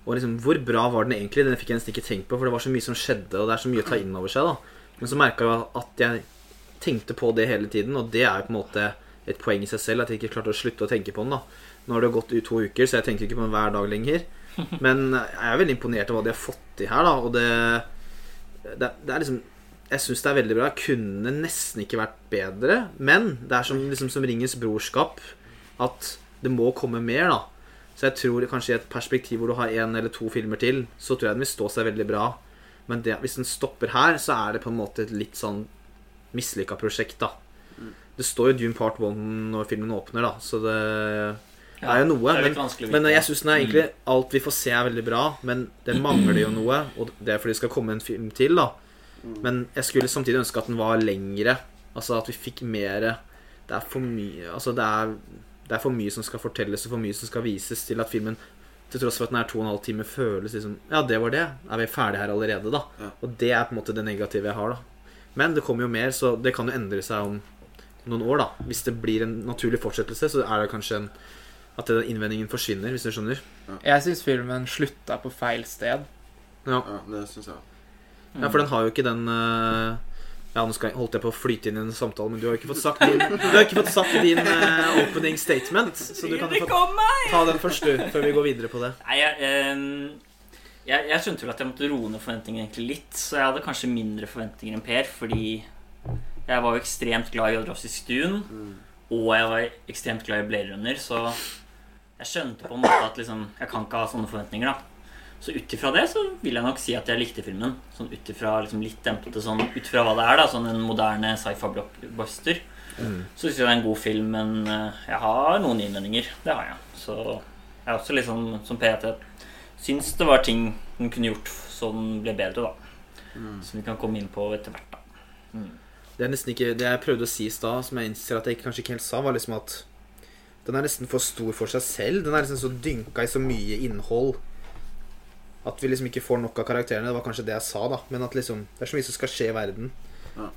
og liksom, Hvor bra var den egentlig? Den fikk jeg nesten ikke tenkt på, for det var så mye som skjedde, og det er så mye å ta inn over seg. da Men så merka jeg at jeg tenkte på det hele tiden, og det er jo på en måte et poeng i seg selv. At jeg ikke klarte å slutte å tenke på den. da Nå har det gått to uker, så jeg tenker ikke på den hver dag lenger. Men jeg er veldig imponert over hva de har fått til her, da. Og det, det, det er liksom jeg syns det er veldig bra. Kunne nesten ikke vært bedre. Men det er som, liksom, som Ringens brorskap at det må komme mer, da. Så jeg tror kanskje i et perspektiv hvor du har én eller to filmer til, så tror jeg den vil stå seg veldig bra. Men det, hvis den stopper her, så er det på en måte et litt sånn mislykka prosjekt, da. Det står jo Dune Part 1 når filmen åpner, da, så det Ja, er jo noe. er Men, men jeg syns egentlig alt vi får se, er veldig bra. Men det mangler jo noe, og det er fordi det skal komme en film til, da. Men jeg skulle samtidig ønske at den var lengre. Altså at vi fikk mer Det er for mye Altså det er, det er for mye som skal fortelles, og for mye som skal vises, til at filmen til tross for at den er to og en halv time, føles liksom Ja, det var det. Er vi ferdige her allerede, da? Ja. Og det er på en måte det negative jeg har, da. Men det kommer jo mer, så det kan jo endre seg om noen år, da. Hvis det blir en naturlig fortsettelse, så er det kanskje en at den innvendingen forsvinner, hvis du skjønner. Jeg syns filmen slutta på feil sted. Ja, Ja, det syns jeg òg. ja for den har jo ikke den eh, Ja, nå skal jeg, holdt jeg på å flyte inn i en samtale, men du har jo ikke fått sagt din, du har ikke fått sagt din eh, opening statement. Så du kan jo få ta den først, du, før vi går videre på det. Nei, jeg, ehm, jeg, jeg skjønte vel at jeg måtte roe ned forventningene egentlig litt. Så jeg hadde kanskje mindre forventninger enn Per, fordi jeg var jo ekstremt glad i Jodorowsky's Stuen. Og jeg var ekstremt glad i Blade Runner, så jeg skjønte på en måte at liksom, jeg kan ikke ha sånne forventninger. da Så ut ifra det så vil jeg nok si at jeg likte filmen. Sånn ut ifra liksom litt dempete sånn ut ifra hva det er, da sånn en moderne sci-fi-blockbuster. Så syns jeg det er en god film, men eh, jeg har noen innvendinger. Det har jeg. Så jeg er også litt sånn som PT syns det var ting den kunne gjort så den ble bedre, da. Som vi kan komme inn på etter hvert, da. Det er nesten ikke Det jeg prøvde å si i stad, som jeg innser at jeg kanskje ikke helt sa, var liksom at den er nesten for stor for seg selv. Den er liksom så dynka i så mye innhold at vi liksom ikke får nok av karakterene. Det var kanskje det jeg sa, da. Men at liksom det er så mye som skal skje i verden.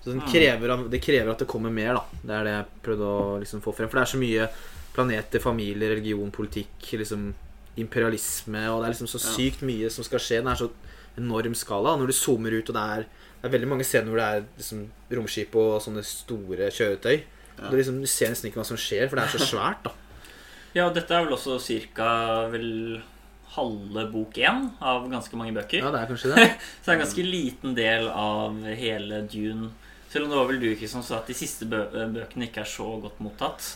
Så den krever, det krever at det kommer mer, da. Det er det jeg prøvde å liksom få frem. For det er så mye planeter, familie, religion, politikk, liksom imperialisme Og det er liksom så sykt mye som skal skje. Den er så enorm skala. Når du zoomer ut, og det er, det er veldig mange scener hvor det er liksom romskip og sånne store kjøretøy. Ja. Du, liksom, du ser nesten ikke hva som skjer, for det er så svært, da. *laughs* Ja, og dette er vel også ca. vel halve bok én av ganske mange bøker. Ja, det er kanskje *laughs* det. Så det er en ganske liten del av hele Dune. Selv om det var vel du ikke som sa at de siste bø bøkene ikke er så godt mottatt.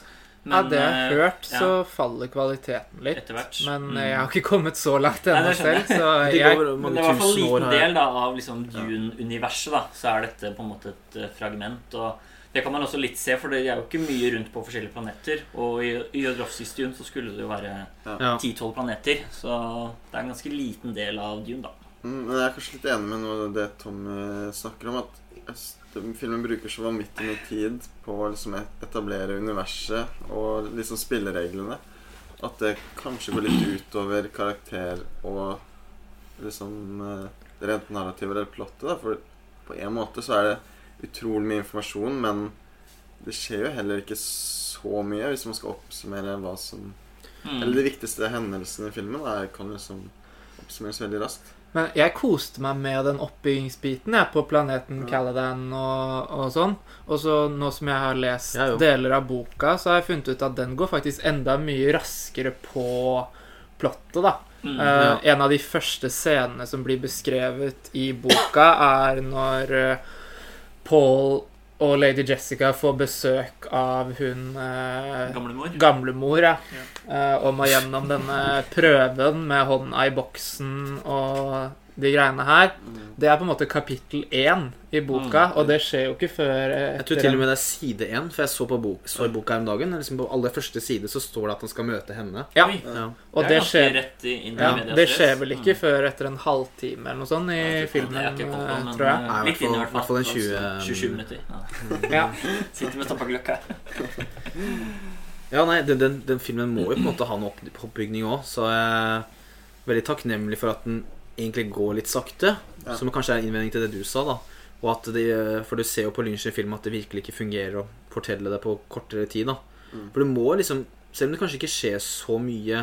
Ja, det jeg har eh, hørt, ja, så faller kvaliteten litt. Etterhvert. Men Mm. eh, jeg har ikke kommet så langt ennå selv, så *laughs* jeg går Men det er i hvert fall en liten del da, av liksom Dune-universet. da Så er dette på en måte et eh, fragment. Og det kan man også litt se, for det er jo ikke mye rundt på forskjellige planeter. Og i i Dune så skulle det jo være Ja. 10-12 planeter. Så det er en ganske liten del av Dune, da. Mm, Men jeg er kanskje litt enig med noe det Tom eh, snakker om. At filmen bruker så vanvittig mye tid på å liksom etablere universet og liksom spillereglene. At det kanskje går litt utover karakter og liksom eh, rent narrativet eller plottet. Da. For på en måte så er det utrolig mye informasjon, men det skjer jo heller ikke så mye hvis man skal oppsummere hva som Mm. Eller de viktigste hendelsene i filmen da, kan liksom oppsummeres veldig raskt. Men jeg koste meg med den oppbyggingsbiten jeg, på planeten Ja. Caladan og, og sånn. Og så nå som jeg har lest ja, deler av boka, så har jeg funnet ut at den går faktisk enda mye raskere på plottet, da. Mm. ja. uh, En av de første scenene som blir beskrevet i boka, er når eh, Paul og lady Jessica får besøk av hun eh, Gamlemor. gamlemor, ja. Eh, og må gjennom denne prøven med hånda i boksen og de greiene her. Det er på en måte kapittel én i boka, og det skjer jo ikke før eh, Jeg tror til og med det er side én, for jeg så på bok, så i boka her om dagen. Liksom på aller første side så står det at han skal møte henne. Ja, Ja. og det skjer, ja, det skjer vel ikke Mm. før etter en halvtime eller noe sånt i Ja, filmen, eh, men, tror jeg. Nei, i hvert fall- en 20 27 minutter. Ja. *laughs* Ja. Sitter med stoppa gløkk her. Ja, nei, den, den, den filmen må jo på en måte ha en opp, oppbygning òg, så jeg er veldig takknemlig for at den egentlig går litt sakte. Ja. Som kanskje er en innvending til det du sa, da. Og at de, for du ser jo på Lynch i film at det virkelig ikke fungerer å fortelle det på kortere tid. da Mm. For du må liksom Selv om det kanskje ikke skjer så mye,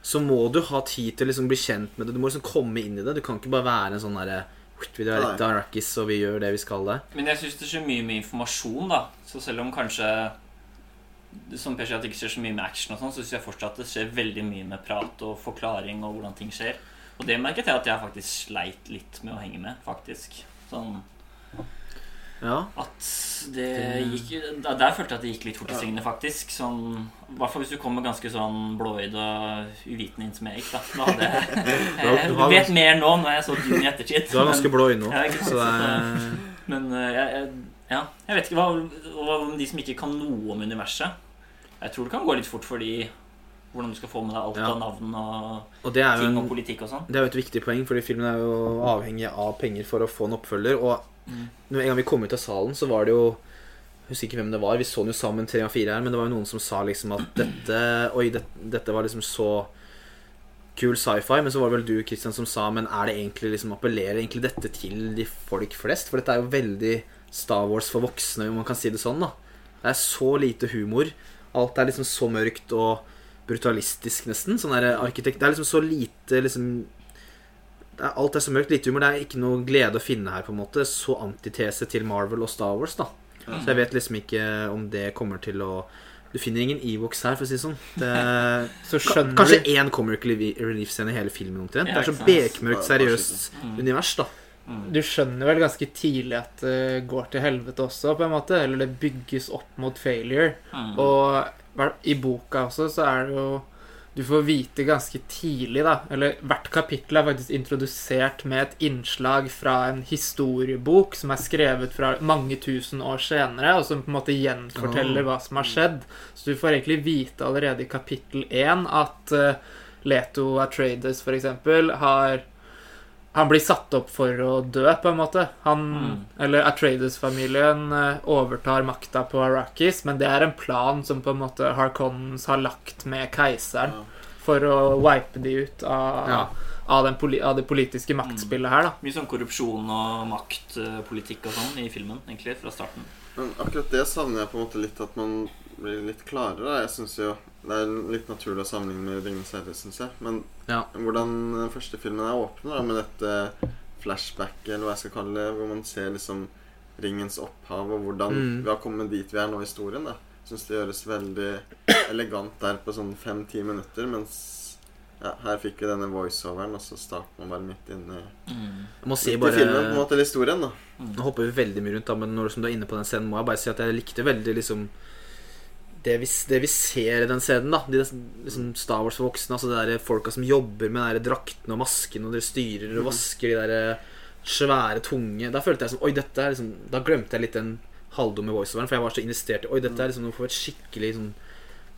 så må du ha tid til å liksom bli kjent med det. Du må liksom komme inn i det. Du kan ikke bare være en sånn derre Vi drar litt Arrakis, og vi gjør det vi skal det. Men jeg syns det skjer mye med informasjon, da. Så selv om kanskje som Per sier at det ikke skjer så mye med action, og sånn, så syns jeg fortsatt det skjer veldig mye med prat og forklaring og hvordan ting skjer. Og det merket jeg at jeg faktisk sleit litt med å henge med, faktisk. Sånn Ja. at det gikk Der følte jeg at det gikk litt fort i svingene, faktisk. Sånn, I hvert fall hvis du kommer ganske sånn blåøyd og uvitende inn som jeg gikk, da. da hadde jeg, *laughs* jeg vet mer nå når jeg så dyn i ettertid. Du er ganske blå øyne Ja, òg, så det *laughs* Men eh, jeg, ja, jeg vet ikke hva, hva om de som ikke kan noe om universet. Jeg tror det kan gå litt fort fordi hvordan du skal få med deg alt Ja. av navn og Og det er jo ting en og politikk og sånn. Det er jo et viktig poeng, fordi filmen er jo avhengig av penger for å få en oppfølger. Og Mm. når en gang vi kom ut av salen, så var det jo Jeg husker ikke hvem det var. Vi så den jo sammen, tre og fire her, men det var jo noen som sa liksom at dette Oi, det, dette var liksom så kul sci-fi. Men så var det vel du, Christian, som sa Men er det egentlig liksom appellerer egentlig dette til de folk flest? For dette er jo veldig Star Wars for voksne, om man kan si det sånn, da. Det er så lite humor. Alt er liksom så mørkt og brutalistisk, nesten. Sånn der arkitekt Det er liksom så lite liksom det er, Alt er så mørkt, lite humor. Det er ikke noe glede å finne her, på en måte. Så antitese til Marvel og Star Wars, da. Så jeg vet liksom ikke om det kommer til å Du finner ingen Ewoks her, for å si det sånn. Det, Så skjønner Kanskje du én comic relief-scene i hele filmen, omtrent. Ja, Det er så bekmørkt, seriøst Mm. univers, da. Mm. Du skjønner vel ganske tidlig at det går til helvete også, på en måte. Eller det bygges opp mot failure. Mm. Og i boka også så er det jo Du får vite ganske tidlig, da Eller hvert kapittel er faktisk introdusert med et innslag fra en historiebok som er skrevet fra mange tusen år senere, og som på en måte gjenforteller hva som har skjedd. Så du får egentlig vite allerede i kapittel én at uh, Leto Atreides, for eksempel, har han blir satt opp for å dø, på en måte. Han, Mm. Eller Atreides-familien eh, overtar makta på Arrakis, men det er en plan som på en måte Harkonnens har lagt med keiseren Ja. for å wipe de ut av, Ja. av, den poli av det politiske maktspillet her, da. Mye sånn korrupsjon og maktpolitikk og sånn i filmen, egentlig, fra starten. Men akkurat det savner jeg på en måte litt at man blir litt klarere. Jeg synes jo Det er litt naturlig å sammenligne med 'Ringenes herre', syns jeg. Men Ja. hvordan den første filmen er åpnet da, med dette flashbacket, eller hva jeg skal kalle det, hvor man ser liksom ringens opphav, og hvordan Mm. vi har kommet dit vi er nå i historien. da Syns det gjøres veldig elegant der på sånn fem-ti minutter, mens ja, her fikk vi denne voiceoveren, og så starter man bare midt inne i Mm. Jeg må si midt i filmen, på en måte, eller historien, da. Nå hopper vi veldig mye rundt, da, men når du er inne på den scenen, må jeg bare si at jeg likte veldig liksom det vi, det vi ser i den scenen, da de liksom Star Wars for voksne, altså de der folka som jobber med de draktene og maskene, og dere styrer og vasker de der svære, tunge Da følte jeg som Oi, dette er liksom Da glemte jeg litt den halvdumme voiceoveren, for jeg var så investert i Oi, dette er liksom noe for et skikkelig sånn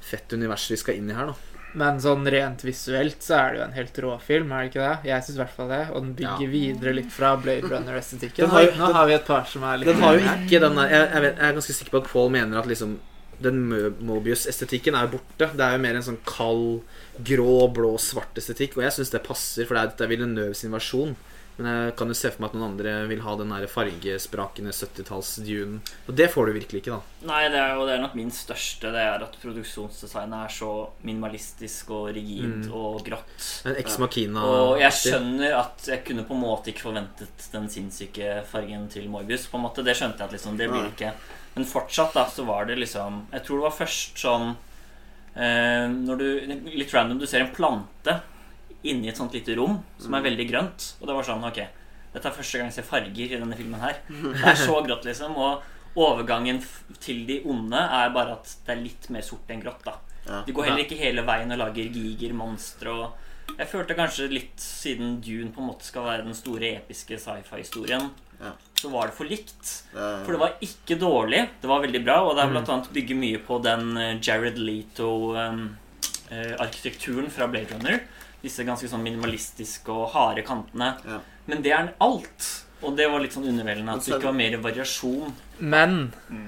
fett univers vi skal inn i her, da. Men sånn rent visuelt så er det jo en helt rå film, er det ikke det? Jeg syns i hvert fall det. Og den bygger Ja. videre litt fra Blade Runner-estetikken. Den Nå har vi et par som er litt Den har jo ikke den der jeg, jeg, vet, jeg er ganske sikker på at Paul mener at liksom den Mobius-estetikken er borte. Det er jo mer en sånn kald, grå, blå, svart estetikk. Og jeg syns det passer, for det er, dette Villeneuve sin versjon. Men jeg kan jo se for meg at noen andre vil ha den der fargesprakende 70-talls-dunen. Og det får du virkelig ikke, da. Nei, det er jo det er nok min største. Det er at produksjonsdesignet er så minimalistisk og rigid Mm. og grått. En Ex Machina Og jeg skjønner at jeg kunne på en måte ikke forventet den sinnssyke fargen til Morbius. på en måte, Det skjønte jeg at liksom, det blir ikke. Men fortsatt da, så var det liksom Jeg tror det var først sånn eh, Når du Litt random, du ser en plante inni et sånt lite rom som er veldig grønt. Og det var sånn Ok, dette er første gang jeg ser farger i denne filmen her. *laughs* Det er så grått, liksom. Og overgangen til de onde er bare at det er litt mer sort enn grått. da Ja. De går heller ikke hele veien og lager giger, monstre og Jeg følte kanskje litt siden Dune på en måte skal være den store episke sci-fi-historien, Ja. Så var det for likt. For det var ikke dårlig. Det var veldig bra, og det Mm. er blant annet bygger mye på den eh, Jared Leto-arkitekturen fra Blade Runner. Disse ganske sånn minimalistiske og harde kantene. Men det er alt. Og det var litt sånn underveldende at det ikke var mer variasjon. Men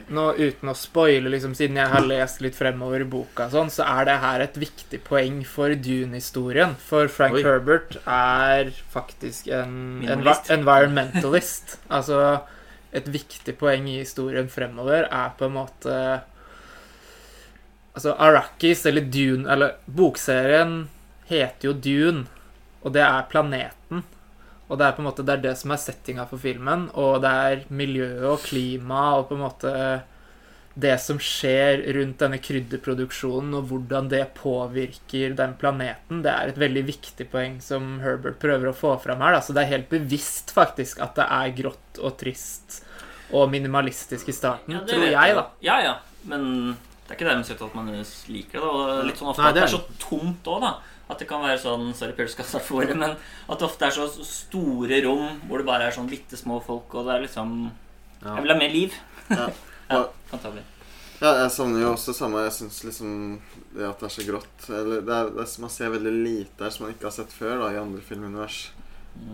nå uten å spoile, liksom, siden jeg har lest litt fremover i boka, sånn, så er det her et viktig poeng for Dune-historien. For Frank Oi. Herbert er faktisk en Minimalist. envi- environmentalist. *laughs* altså et viktig poeng i historien fremover er på en måte Altså Arrakis, eller Dune Eller bokserien heter jo Dune, og det er planeten. Og det er på en måte det det som er settinga for filmen, og det er miljøet og klima og på en måte det som skjer rundt denne krydderproduksjonen, og hvordan det påvirker den planeten, det er et veldig viktig poeng som Herbert prøver å få fram her. Da. Så det er helt bevisst faktisk at det er grått og trist og minimalistisk i starten, Ja, tror jeg, da. Ja, ja. Men det er ikke dermed sagt at man liker det. Og det er litt sånn ofte Nei, at det det er er så tomt òg, da. At det kan være sånn Sorry, pølsekassa for ordet, men at det ofte er så store rom hvor det bare er sånn bitte små folk, og det er liksom Ja. Jeg vil ha mer liv. Ja. *laughs* ja. Ja, jeg savner jo også samme Jeg syns liksom det at det er så grått Eller det er, det er, Man ser veldig lite her som man ikke har sett før da i andre filmunivers.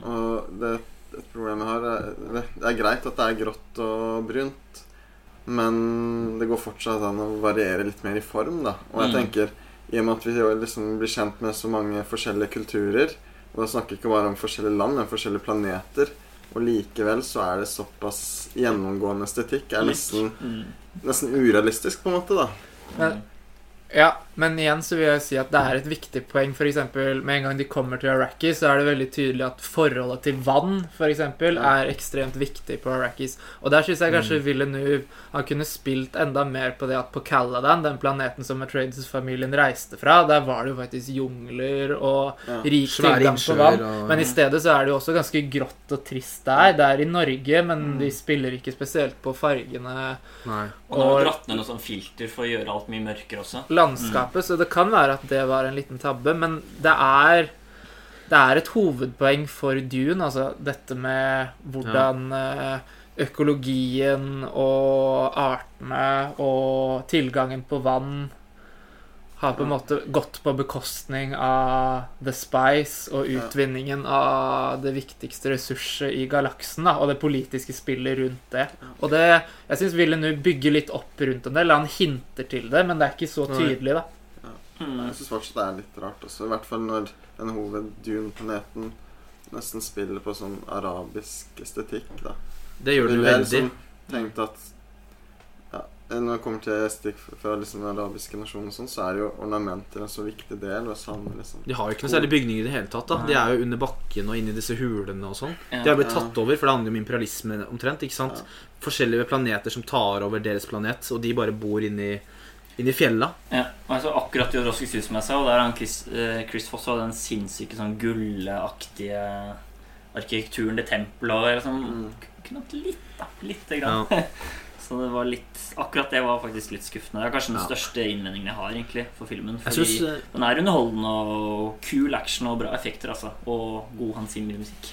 Og det et problem jeg har er, Det er greit at det er grått og brunt, men det går fortsatt an å variere litt mer i form, da. Og jeg Mm. tenker i og med at vi liksom blir kjent med så mange forskjellige kulturer, og da snakker vi ikke bare om forskjellige land, men forskjellige planeter, og likevel så er det såpass gjennomgående estetikk er nesten Mm. nesten urealistisk, på en måte, da. Ja, men igjen så vil jeg si at det er et viktig poeng. For eksempel, med en gang de kommer til Arrakis, så er det veldig tydelig at forholdet til vann for eksempel, er ekstremt viktig på Arrakis. Og der syns jeg kanskje Villeneuve han kunne spilt enda mer på det at på Caladan, den planeten som Atreides-familien reiste fra, der var det jo faktisk jungler og Ja. rik tilgang på vann. og Men i stedet så er det jo også ganske grått og trist der. Det er i Norge, men de spiller ikke spesielt på fargene Nei. Og nå har Og- vi dratt ned noe sånn filter for å gjøre alt mye mørkere også. Landskapet, så det kan være at det var en liten tabbe, men det er det er et hovedpoeng for Dune, altså dette med hvordan eh, økologien og artene og tilgangen på vann har på en måte gått på bekostning av The Spice og utvinningen av det viktigste ressurset i galaksen, da, og det politiske spillet rundt det. Og det Jeg syns Villeneuve bygger litt opp rundt en del. Han hinter til det, men det er ikke så tydelig, da. Mm. Jeg syns fortsatt det er litt rart også, i hvert fall når den hoved-Dune-planeten nesten spiller på sånn arabisk estetikk, da. Det gjør den veldig. liksom tenkt at ja, Når det kommer til estetikk fra liksom den arabiske nasjonen, og sånn, så er jo ornamenter en så viktig del. Og sånn, liksom. De har jo ikke noe særlig bygninger i det hele tatt. da De er jo under bakken og inni disse hulene og sånn. Ja. De har blitt tatt over, for det handler jo om imperialisme omtrent. ikke sant? Ja. Forskjellige planeter som tar over deres planet, og de bare bor inni, inni fjella. Ja, og jeg så akkurat som jeg og der er han Chris, eh, Chris Foss og den sinnssyke sånn gulleaktige arkitekturen, det tempelet liksom Mm. Kunne hatt litt, da. Lite grann. Ja. *laughs* Så det var litt Akkurat det var faktisk litt skuffende. Det er kanskje den Ja. største innvendingen jeg har egentlig for filmen. Fordi synes, eh, den er underholdende og kul action og bra effekter, altså. Og god Hans Zimmer-musikk.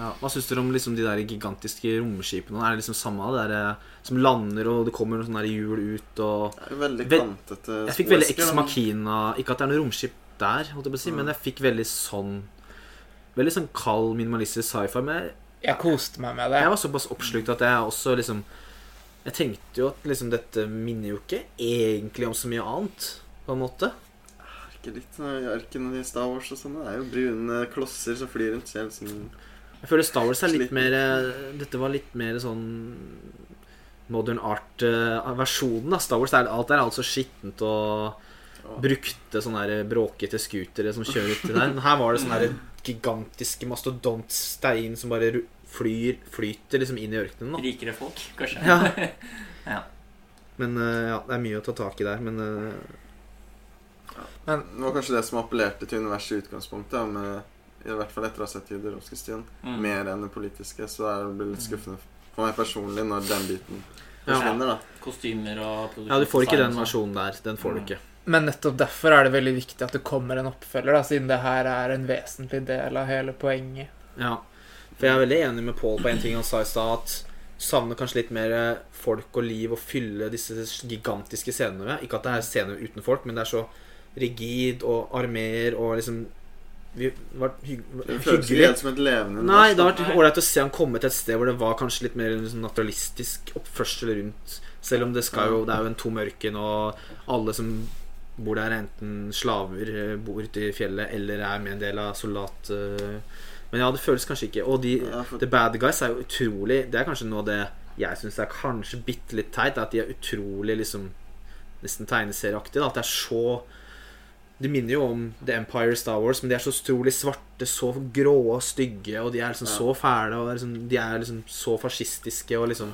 Ja, Hva syns dere om liksom de der gigantiske romskipene? Er det liksom samme det der, eh, som lander, og det kommer noen sånne hjul ut og Det er Veldig kantete Jeg fikk veldig sporvesker, Ex da. Machina Ikke at det er noe romskip der, holdt jeg på å si, Mm. men jeg fikk veldig sånn Veldig sånn kald, minimalistisk sci-fi. Men jeg, Jeg koste meg med det. jeg var såpass oppslukt at jeg også liksom Jeg tenkte jo at liksom dette minner jo ikke egentlig om så mye annet, på en måte. Ikke litt sånn i arkene i Star Wars og sånn. Det er jo brune klosser som flyr rundt. Ser helt sånn Jeg føler Star Wars er litt mer eh, Dette var litt mer sånn modern art-versjonen. Star Wars er alt er altså skittent og brukte sånne der bråkete scootere som kjører uti der. Men her var det sånne gigantiske mastodontstein som bare flyr, flyter liksom inn i ørkenen. da Rikere folk, kanskje. *laughs* Ja. Men eh, ja, det er mye å ta tak i der. Men eh, Det var kanskje det som appellerte til universet i utgangspunktet. Med, I hvert fall etter å ha sett Jøderovskij-stien. Mm. Mer enn det politiske. Så er det blir litt skuffende for meg personlig når den biten forsvinner. da Kostymer og produksjon. ja, du får ikke den og sånn. versjonen der. Den får du ikke. Men nettopp derfor er det veldig viktig at det kommer en oppfølger, da, siden det her er en vesentlig del av hele poenget. Ja. For jeg er veldig enig med Paul på en ting han sa i stad. At savner kanskje litt mer folk og liv å fylle disse gigantiske scenene med. Ikke at det er scener uten folk, men det er så rigid og armeer og liksom vi, var hygg, Det føles hyggelig. helt som et levende Nei, det har vært ålreit å se han komme til et sted hvor det var kanskje litt mer liksom naturalistisk oppførsel rundt. Selv om det jo Det er jo en tom ørken, og alle som bor der, er enten slaver, eh, bor ute i fjellet, eller er med en del av soldat... eh, Men ja, det føles kanskje ikke Og de Ja, for, The Bad Guys er jo utrolig Det er kanskje noe av det jeg syns er kanskje bitte litt teit, at de er utrolig liksom Nesten tegneserieaktige. At det er så De minner jo om The Empire Star Wars, men de er så utrolig svarte, så grå og stygge, og de er liksom Ja. så fæle, og liksom, de er liksom så fascistiske og liksom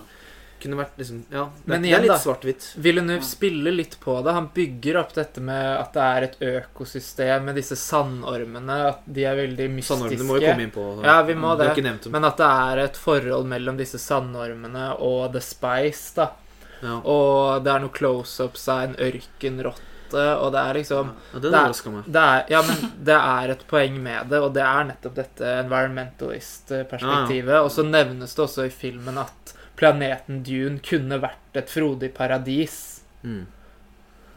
Kunne vært liksom Ja, det, Men det er litt da. svart-hvitt. Villeneuve spiller litt på det. Han bygger opp dette med at det er et økosystem med disse sandormene. At de er veldig mystiske. Sandormene må vi komme inn på. Ja, vi må det. dem. Men at det er et forhold mellom disse sandormene og The Spice, da. ja. Og det er noe close-ups av en ørkenrotte, og det er liksom ja, det er- overraska meg. det er, ja, men det er et poeng med det, og det er nettopp dette environmentalist-perspektivet. Og så nevnes det også i filmen at planeten Dune kunne vært et frodig paradis. Mm.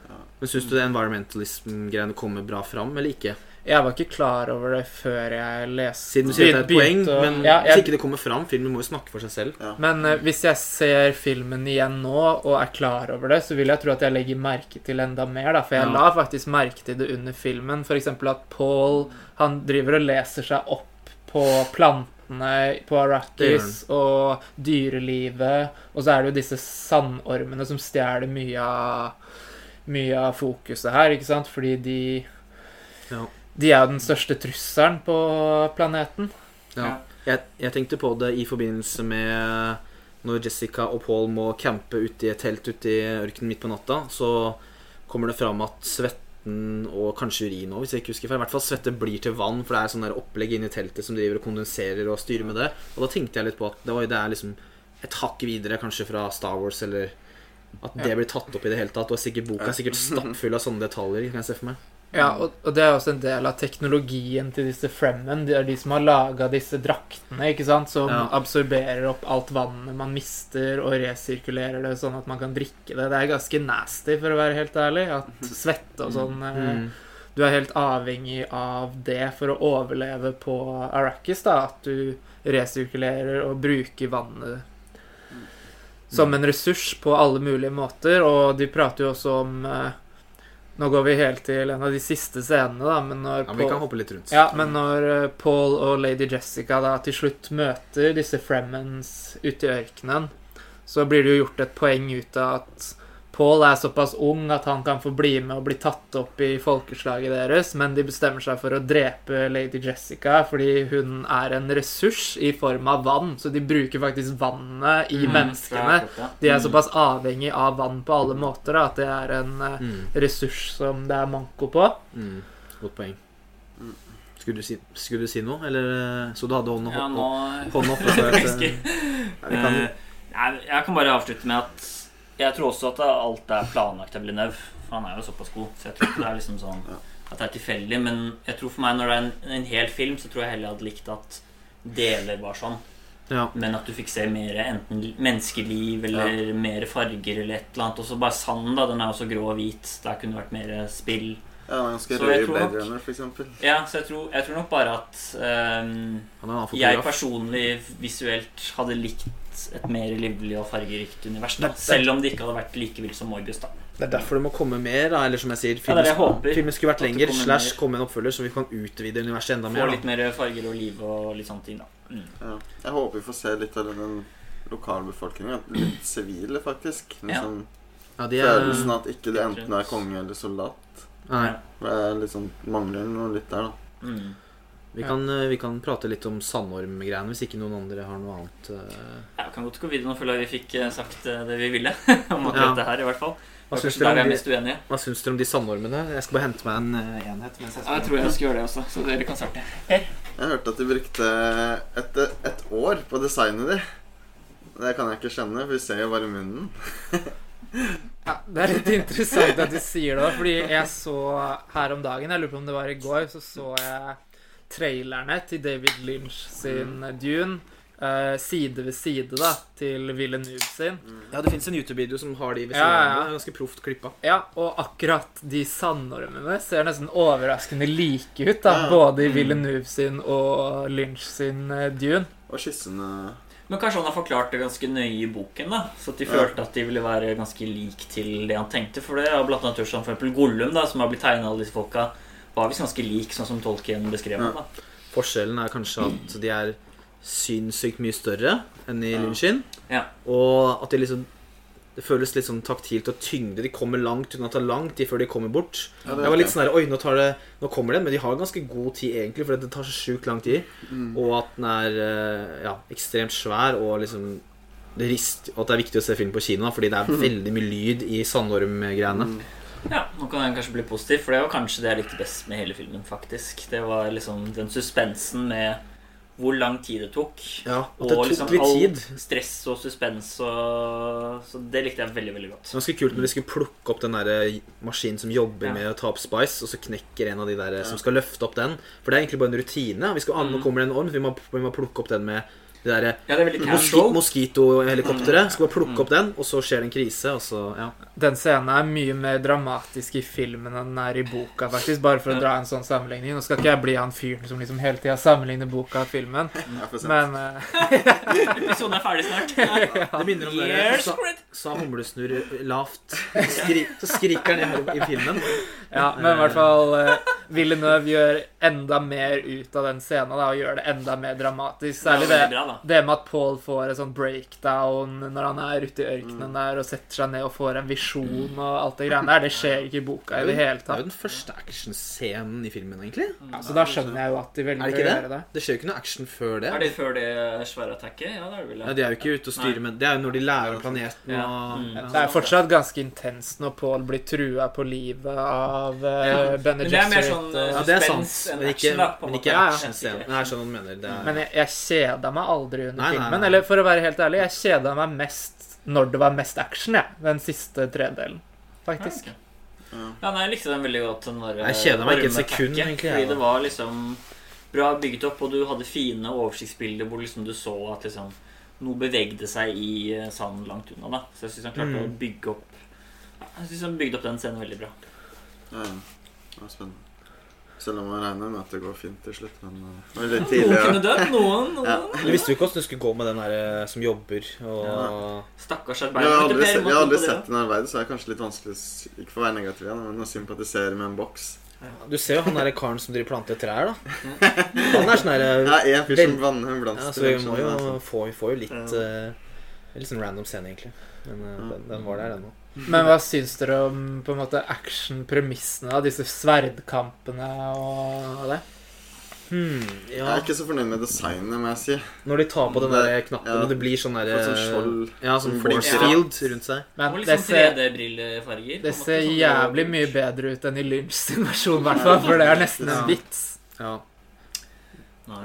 Ja. Men syns du det environmentalism-greiene kommer bra fram, eller ikke? Jeg var ikke klar over det før jeg leste Siden du sier det er et poeng, og, men ja, hvis ikke det kommer fram Filmen må jo snakke for seg selv. ja. Men uh, hvis jeg ser filmen igjen nå og er klar over det, så vil jeg tro at jeg legger merke til enda mer, da. For jeg Ja. la faktisk merke til det under filmen. Eksempel at Paul han driver og leser seg opp på plantene på Arrakis og dyrelivet. Og så er det jo disse sandormene som stjeler mye av mye av fokuset her, ikke sant? Fordi de Ja. De er den største trusselen på planeten. Ja. Jeg, jeg tenkte på det i forbindelse med når Jessica og Paul må campe ute i et telt ute i ørkenen midt på natta. Så kommer det fram at svetten og kanskje urin òg, hvis jeg ikke husker feil. I hvert fall svette blir til vann, for det er sånn der opplegg inni teltet som driver og kondenserer og styrer med det. Og da tenkte jeg litt på at det, var, det er liksom et hakk videre kanskje fra Star Wars, eller at det blir tatt opp i det hele tatt. Og sikkert boka er sikkert *laughs* stappfull av sånne detaljer, kan jeg se for meg. Ja, og, og det er også en del av teknologien til disse Fremmen. De er de som har laga disse draktene, ikke sant? Som Ja. absorberer opp alt vannet man mister, og resirkulerer det sånn at man kan drikke det. Det er ganske nasty, for å være helt ærlig. At svette og sånn Mm. Du er helt avhengig av det for å overleve på Arrakis, da. At du resirkulerer og bruker vannet som en ressurs på alle mulige måter. Og de prater jo også om eh, Nå går vi helt til en av de siste scenene, da, men når Ja, Paul- kan hoppe litt rundt. ja, men når eh, Paul og lady Jessica da til slutt møter disse Fremmens ute i ørkenen, så blir det jo gjort et poeng ut av at Paul er såpass ung at han kan få bli med og bli tatt opp i folkeslaget deres, men de bestemmer seg for å drepe lady Jessica fordi hun er en ressurs i form av vann, så de bruker faktisk vannet i Mm, menneskene. De er såpass avhengig av vann på alle måter da, at det er en eh, Mm. ressurs som det er manko på. Mm. Godt poeng. Mm. Skulle du, si, skulle du si noe, eller eh, så du hadde hånda Ja, nå oppe, jeg, *laughs* ja, vi kan, Eh, jeg kan bare avslutte med at jeg tror også at alt er planlagt av Villeneuve. For han er jo såpass god, så jeg tror ikke det er liksom sånn at det er tilfeldig. Men jeg tror for meg når det er en, en hel film, så tror jeg heller jeg hadde likt at deler var sånn. Ja. Men at du fikk se mer enten menneskeliv eller mer farger eller et eller annet. Og så bare sanden, da. Den er også grå og hvit. Der kunne det vært mer spill. Ja, han Så i tror Blade Runner, eksempel. Ja, så jeg tror, jeg tror nok bare at annen jeg personlig visuelt hadde likt et mer livlig og fargerikt univers. Da. Det- det- Selv om det ikke hadde vært like vilt som Morbius. da Det er derfor det må komme mer, da. Eller som jeg sier, filmen, jeg filmen skulle vært lenger, slash mer. komme en oppfølger, så vi kan utvide universet enda mer. Få litt mer farger og liv og litt sånne ting. da mm. Ja. Jeg håper vi får se litt av den lokalbefolkningen. Litt sivile, faktisk. Liksom, Ja, de er, Følelsen at ikke det enten er konge eller soldat. nei, Det er liksom mangler noe litt der, da. Mm. Vi, kan, eh, vi kan prate litt om sandormgreiene hvis ikke noen andre har noe annet. eh. Ja, vi kan godt gå videre nå, føler jeg vi fikk eh, sagt det vi ville *laughs* om akkurat Ja. det her, i hvert fall. Hva syns dere om de-. Hva syns dere om de sandormene? Jeg skal bare hente meg en enhet. Mens jeg Ja, jeg tror jeg skal gjøre det også, så dere kan starte. Jeg hørte at de brukte et, et år på designet de. Det kan jeg ikke skjønne, for vi ser jo bare munnen. *laughs* Ja, det er litt interessant at du sier det, fordi jeg så her om dagen, jeg lurer på om det var i går, så så jeg trailerne til David Lynch sin Dune. uh, side ved side da, til Villeneuve sin. Ja, det fins en YouTube-video som har de ved siden av ja. hverandre. Ganske proft klippa. Ja, og akkurat de sandormene ser nesten overraskende like ut, da, Ja. både i Villeneuve sin og Lynch sin uh, Dune. Og kyssende Men kanskje han har forklart det ganske nøye i boken, da så at de Ja. følte at de ville være ganske lik til det han tenkte. For det er blant annet gjort som for eksempel Gollum, da som har blitt tegna alle disse folka, var visst ganske lik, sånn som Tolkien beskrev den. Ja. Forskjellen er kanskje at de er sinnssykt mye større enn i Ja. Lynch. Ja. Og at de liksom Det føles litt sånn taktilt og tyngde. De kommer langt uten å ta lang tid før de kommer bort. Ja, det Jeg var litt sånn her, Oi, nå, tar det, nå kommer det, men de har ganske god tid, egentlig, for det tar så sjukt lang tid. Mm. Og at den er eh, ja, ekstremt svær, og liksom det rist, Og at det er viktig å se film på kino, fordi det er *laughs* veldig mye lyd i sandorm-greiene. Mm. Ja, nå kan den kanskje bli positiv, for det var kanskje det jeg likte best med hele filmen. faktisk Det var liksom den suspensen med hvor lang tid det tok. Ja, at det Og tok liksom litt all tid. stress og suspens og Så det likte jeg veldig, veldig godt. Det var ganske kult når de skulle plukke opp den der maskinen som jobber Ja. med å ta opp Spice, og så knekker en av de der Ja. som skal løfte opp den. For det er egentlig bare en rutine. Vi skal, mm. Nå Mm. kommer det en orm, vi må, vi må plukke opp den med det derre Ja, moski. Moskito-helikopteret. Skal bare plukke Mm. opp den, og så skjer det en krise, og så Ja. Den scenen er mye mer dramatisk i filmen enn den er i boka, faktisk. Bare for å dra en sånn sammenligning. Nå skal ikke jeg bli han fyren som liksom hele tida sammenligner boka og filmen, men eh, *laughs* Episoden er ferdig snart. *laughs* Det minner om det sa, sa humlesnurr lavt. *laughs* Skri, så skriker han i, i filmen. Ja, men i hvert fall eh, Villeneuve gjør enda mer ut av den scenen da, og gjør det enda mer dramatisk. Særlig Det det, da. det med at Paul får en sånn breakdown når han er ute i ørkenen der og setter seg ned og får en visjon og alt det greiene der. Det skjer ikke i boka i det hele Det er jo den første actionscenen i filmen, egentlig. Ja, så da skjønner jeg jo at de Er velger å gjøre det? det. Det skjer jo ikke noe action før det. Er det før det svære attacket? Ja, det er det vel. Ja, De er jo ikke ute og styrer men Det er jo når de lærer planeten Ja. og Mm. ja. Det er fortsatt ganske intenst når Paul blir trua på livet av uh, Ja. Bene Men det er mer sånn, eh, Ja, det er sant. Men ikke, action, da, men ikke actionscenen. Nei, Jeg skjønner hva mener. Det er, Men jeg, jeg kjeda meg aldri under Nei, nei, filmen. nei. Eller for å være helt ærlig, jeg kjeda meg mest når det var mest action, jeg. Den siste tredelen, faktisk. Ja. Ja. Ja, nei, jeg likte den veldig godt. Den var, Jeg kjeda meg ikke et sekund, packet, egentlig, Fordi det var liksom bra bygget opp, og du hadde fine oversiktsbilder hvor liksom du så at liksom noe bevegde seg i eh, sanden langt unna. da Så jeg syns han klarte Mm. å bygge opp Jeg synes han bygde opp den scenen veldig bra. Ja, ja. det var spennende. Selv om jeg regner med at det går fint til slutt. Men uh, litt var Noen kunne dødd, noen. noen. Ja. Du visste jo ikke hvordan du skulle gå med den der eh, som jobber og Ja. Stakkars Jeg arbeider. har aldri, jeg har aldri sett den arbeidet, så det er kanskje litt vanskelig Ikke for å være negativ igjen, men å sympatisere med en boks. Du ser jo han derre karen som driver planter trær, da. Han er sånn herre Ja, en fyr som vanner en blomst. Ja, så vi må jo få, vi får jo litt Ja. uh, Litt sånn random scene, egentlig. Men uh, Ja. den, den var der, den òg. Men hva syns dere om på en måte action-premissene? da? Disse sverdkampene og det? Hmm, Jeg er ikke så fornøyd med designet, må jeg si. Når de tar på den der knappen, ja. og det blir sånn derre sånn skjold. Ja, sånn Mm. force Ja. field rundt seg. Men Og det liksom ser, 3D-brillefarger. det ser sånn jævlig mye bedre ut enn i Lynch sin versjon, i hvert fall. For det er nesten en vits. Ja.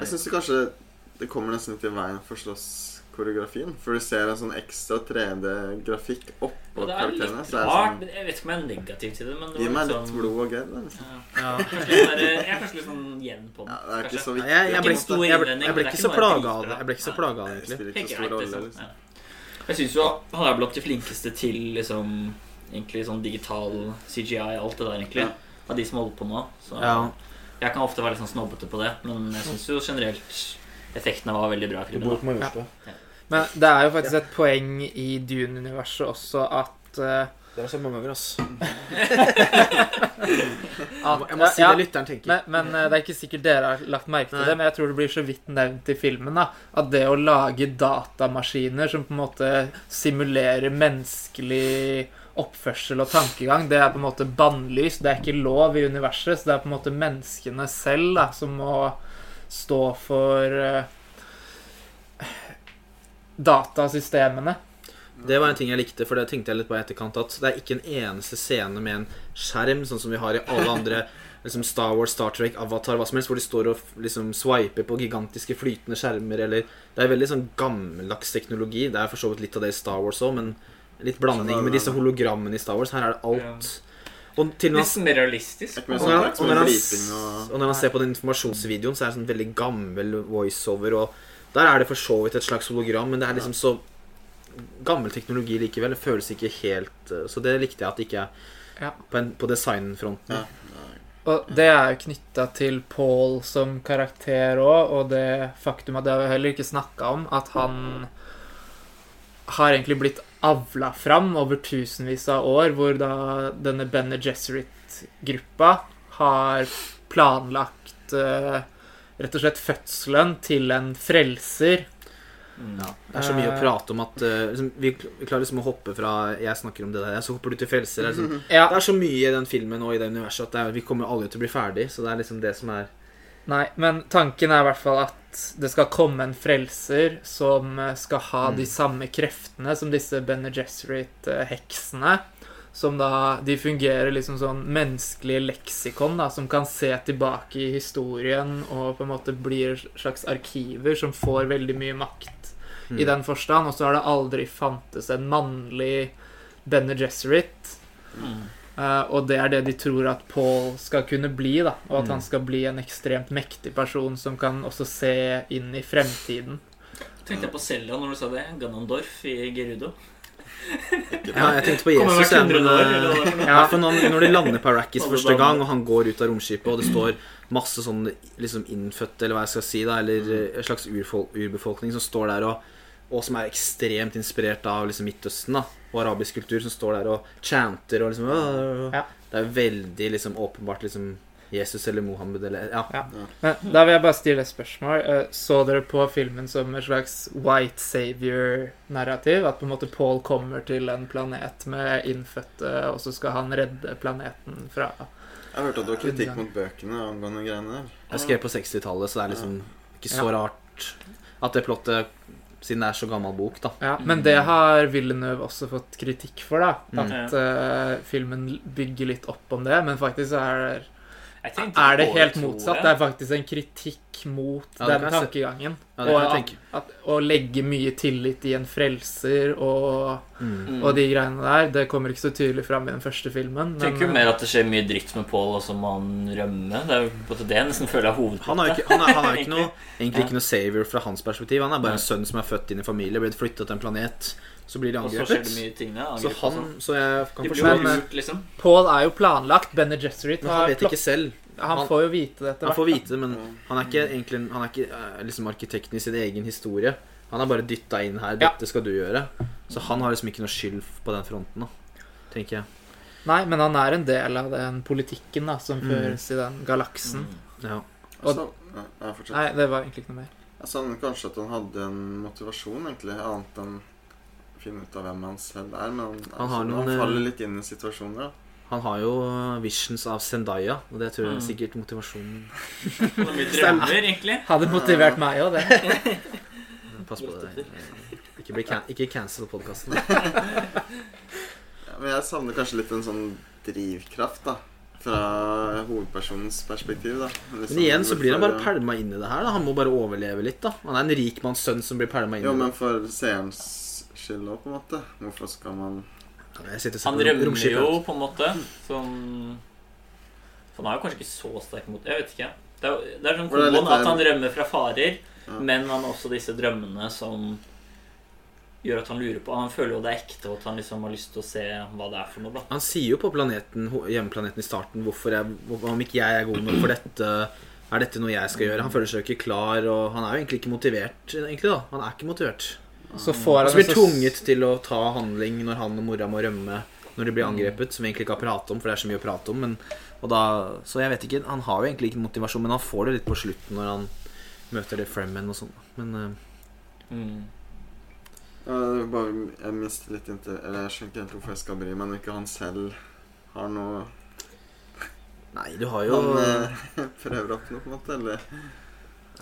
Jeg syns kanskje det kommer nesten litt i veien for slåss koreografien. For du ser en sånn ekstra 3D-grafikk oppå litt karakterene. Så er det sånn men Jeg vet ikke om jeg er negativ til det, men det Gi var meg litt sånn blod og gørr. liksom. Ja. Ja. *laughs* Jeg er kanskje litt sånn jevn på den. Ja, det er ikke kanskje. så viktig. Jeg, jeg, ble, ikke jeg, ble, jeg ble ikke så plaga av det. Jeg ble ikke så plaga av det, egentlig. liksom. Liksom. Ja. Jeg syns jo han er blant de flinkeste til liksom Egentlig sånn digital CGI, alt det der, egentlig. Ja. Av de som holder på nå. Så Ja. jeg kan ofte være litt sånn snobbete på det, men jeg syns jo generelt effektene var veldig bra filmen. da. Majorstua. Men det er jo faktisk et poeng i Dune-universet også at uh, Det har jeg sagt mange ganger, ass. *laughs* at, Jeg må si ja, det lytteren tenker. men, men uh, det er ikke sikkert dere har lagt merke til Nei. det, men jeg tror det blir så vidt nevnt i filmen da, at det å lage datamaskiner som på en måte simulerer menneskelig oppførsel og tankegang, det er på en måte bannlyst. Det er ikke lov i universet, så det er på en måte menneskene selv da, som må stå for eh, datasystemene. Det var en ting jeg likte, for det tenkte jeg litt på i etterkant. At det er ikke en eneste scene med en skjerm, sånn som vi har i alle andre *laughs* liksom Star Wars, Star Trek, Avatar, hva som helst, hvor de står og liksom swiper på gigantiske flytende skjermer, eller Det er veldig sånn gammeldags teknologi. Det er for så vidt litt av det i Star Wars òg, men litt blanding med disse hologrammene i Star Wars. Her er det alt. Og til og med Litt mer realistisk. Og sånn, når, han, og, når han, og og når han ser på den informasjonsvideoen, så er det sånn veldig gammel voiceover. Og der er det for så vidt et slags hologram, men det er liksom så gammel teknologi likevel. Det føles ikke helt eh, Så det likte jeg at det ikke er Ja. på, en, på designfronten. Ja. Og det er jo knytta til Paul som karakter òg, og det faktum at det har vi heller ikke snakka om, at han har egentlig blitt avla fram over tusenvis av år, hvor da denne Bene Gesserit-gruppa har planlagt eh, rett og slett fødselen til en frelser. Ja, det er så mye å prate om at uh, liksom, vi, klarer liksom å hoppe fra Jeg snakker om det der, så hopper du til frelser. Er, liksom, Ja, det er så mye i den filmen og i det universet at det er, vi kommer aldri til å bli ferdig. Så det er liksom det som er Nei, men tanken er i hvert fall at det skal komme en frelser som eh, skal ha Mm. de samme kreftene som disse Bene Gesserit-heksene. Som da De fungerer liksom sånn menneskelige leksikon, da, som kan se tilbake i historien og på en måte blir slags arkiver som får veldig mye makt Mm. i den forstand. Og så har det aldri fantes en mannlig Bene Gesserit. Mm. Uh, og det er det de tror at Paul skal kunne bli, da. Og at Mm. han skal bli en ekstremt mektig person som kan også se inn i fremtiden. Tenkte jeg på Selja når du sa det. Ganondorf i Gerudo. Ja, jeg tenkte på Jesus. Ja, men, 100 år, eh, er. Ja, for når, når de lander på Arrakis første gang, og han går ut av romskipet, og det står masse sånn liksom innfødte, eller hva jeg skal si, da, eller eh, en slags urbefolkning som står der og, og som er ekstremt inspirert av liksom Midtøsten da, og arabisk kultur, som står der og chanter og liksom. Det er veldig liksom åpenbart liksom Jesus eller Mohammed eller Ja. Ja. Men da vil jeg bare stille et spørsmål. Eh, Så dere på filmen som et slags white savior-narrativ? At på en måte Paul kommer til en planet med innfødte, og så skal han redde planeten fra Jeg hørte at det var kritikk mot bøkene angående greiene der. Jeg skrev på 60-tallet, så det er liksom ikke så rart at det plottet Siden det er så gammel bok, da. Ja, Men det har Villeneuve også fått kritikk for, da. Mm. At eh, filmen bygger litt opp om det, men faktisk så er det er det helt motsatt. Det er faktisk en kritikk mot Ja, den tankegangen. Ja, og at, at, å legge mye tillit i en frelser og, Mm. Og de greiene der, det kommer ikke så tydelig fram i den første filmen. Men, tenker jo mer at det skjer mye dritt med Paul, og så må han rømme. Det er måte det jeg nesten føler er hovedplottet. Han er ikke, han er, han er ikke *laughs* noe, egentlig ikke noe savior fra hans perspektiv. Han er bare en sønn som er født inn i familie, blitt flytta til en planet. Så blir de Og så skjer det mye ting. Ja, Så han sånn. Så jeg kan forstå Men, lurt, liksom. Paul er jo planlagt. Bene Gesserit Men han vet ikke selv. Han han- får jo vite det etter Han får hvert. vite det, men han er ikke egentlig Han er ikke eh, liksom arkitekten i sin egen historie. Han er bare dytta inn her. Ja. Dette skal du gjøre. Så han har liksom ikke noe skyld på den fronten, da. Tenker jeg. Nei, men han er en del av den politikken da, som Mm. føres i den galaksen. Mm. Ja. Og, ja. Nei, det var egentlig ikke noe mer. Jeg savner kanskje at han hadde en motivasjon, egentlig, annet enn finne ut av hvem han selv er. Men han, Han har altså, noen, han faller eh, litt inn i situasjoner. da. Han har jo visions av Zendaya, og det tror jeg er Mm. sikkert motivasjonen *laughs* Det er drømmer, egentlig. Hadde motivert meg òg, det. *laughs* Pass på det. Ikke, bli can ikke cancel podkasten. *laughs* Ja, men jeg savner kanskje litt en sånn drivkraft, da. fra hovedpersonens perspektiv, da. Liksom, Men igjen så blir han bare pælma inn i det her. da Han må bare overleve litt. da Han er en rikmannssønn som blir pælma inn i det. Jo, men for seerens skyld òg, på en måte. Hvorfor skal man Han rømmer jo på en måte Sånn For han er jo kanskje ikke så sterk mot Jeg vet ikke. Det er, det er sånn er komboen at han rømmer fra farer, Ja. men han har også disse drømmene som gjør at han lurer på Han føler jo det er ekte, og at han liksom har lyst til å se hva det er for noe. da Han sier jo på planeten, hjemmeplaneten i starten hvorfor jeg, om ikke jeg er god nok for dette. Er dette noe jeg skal gjøre? Han føler seg jo ikke klar, og han er jo egentlig ikke motivert. egentlig da Han er ikke motivert. Så får Han han blir også- tvunget til å ta handling når han og mora må rømme når de blir angrepet, som vi egentlig ikke har pratet om, for det er så mye å prate om. Men, og da, så jeg vet ikke, Han har jo egentlig ikke motivasjon, men han får det litt på slutten når han møter det Fremmen og sånn. Men uh... Mm. Ja, bare, Jeg mister litt inter... Eller jeg skjønner ikke helt hvorfor jeg skal bry meg når ikke han selv har noe nei, du har jo han eh, *laughs* prøver å oppnå, på en måte. Eller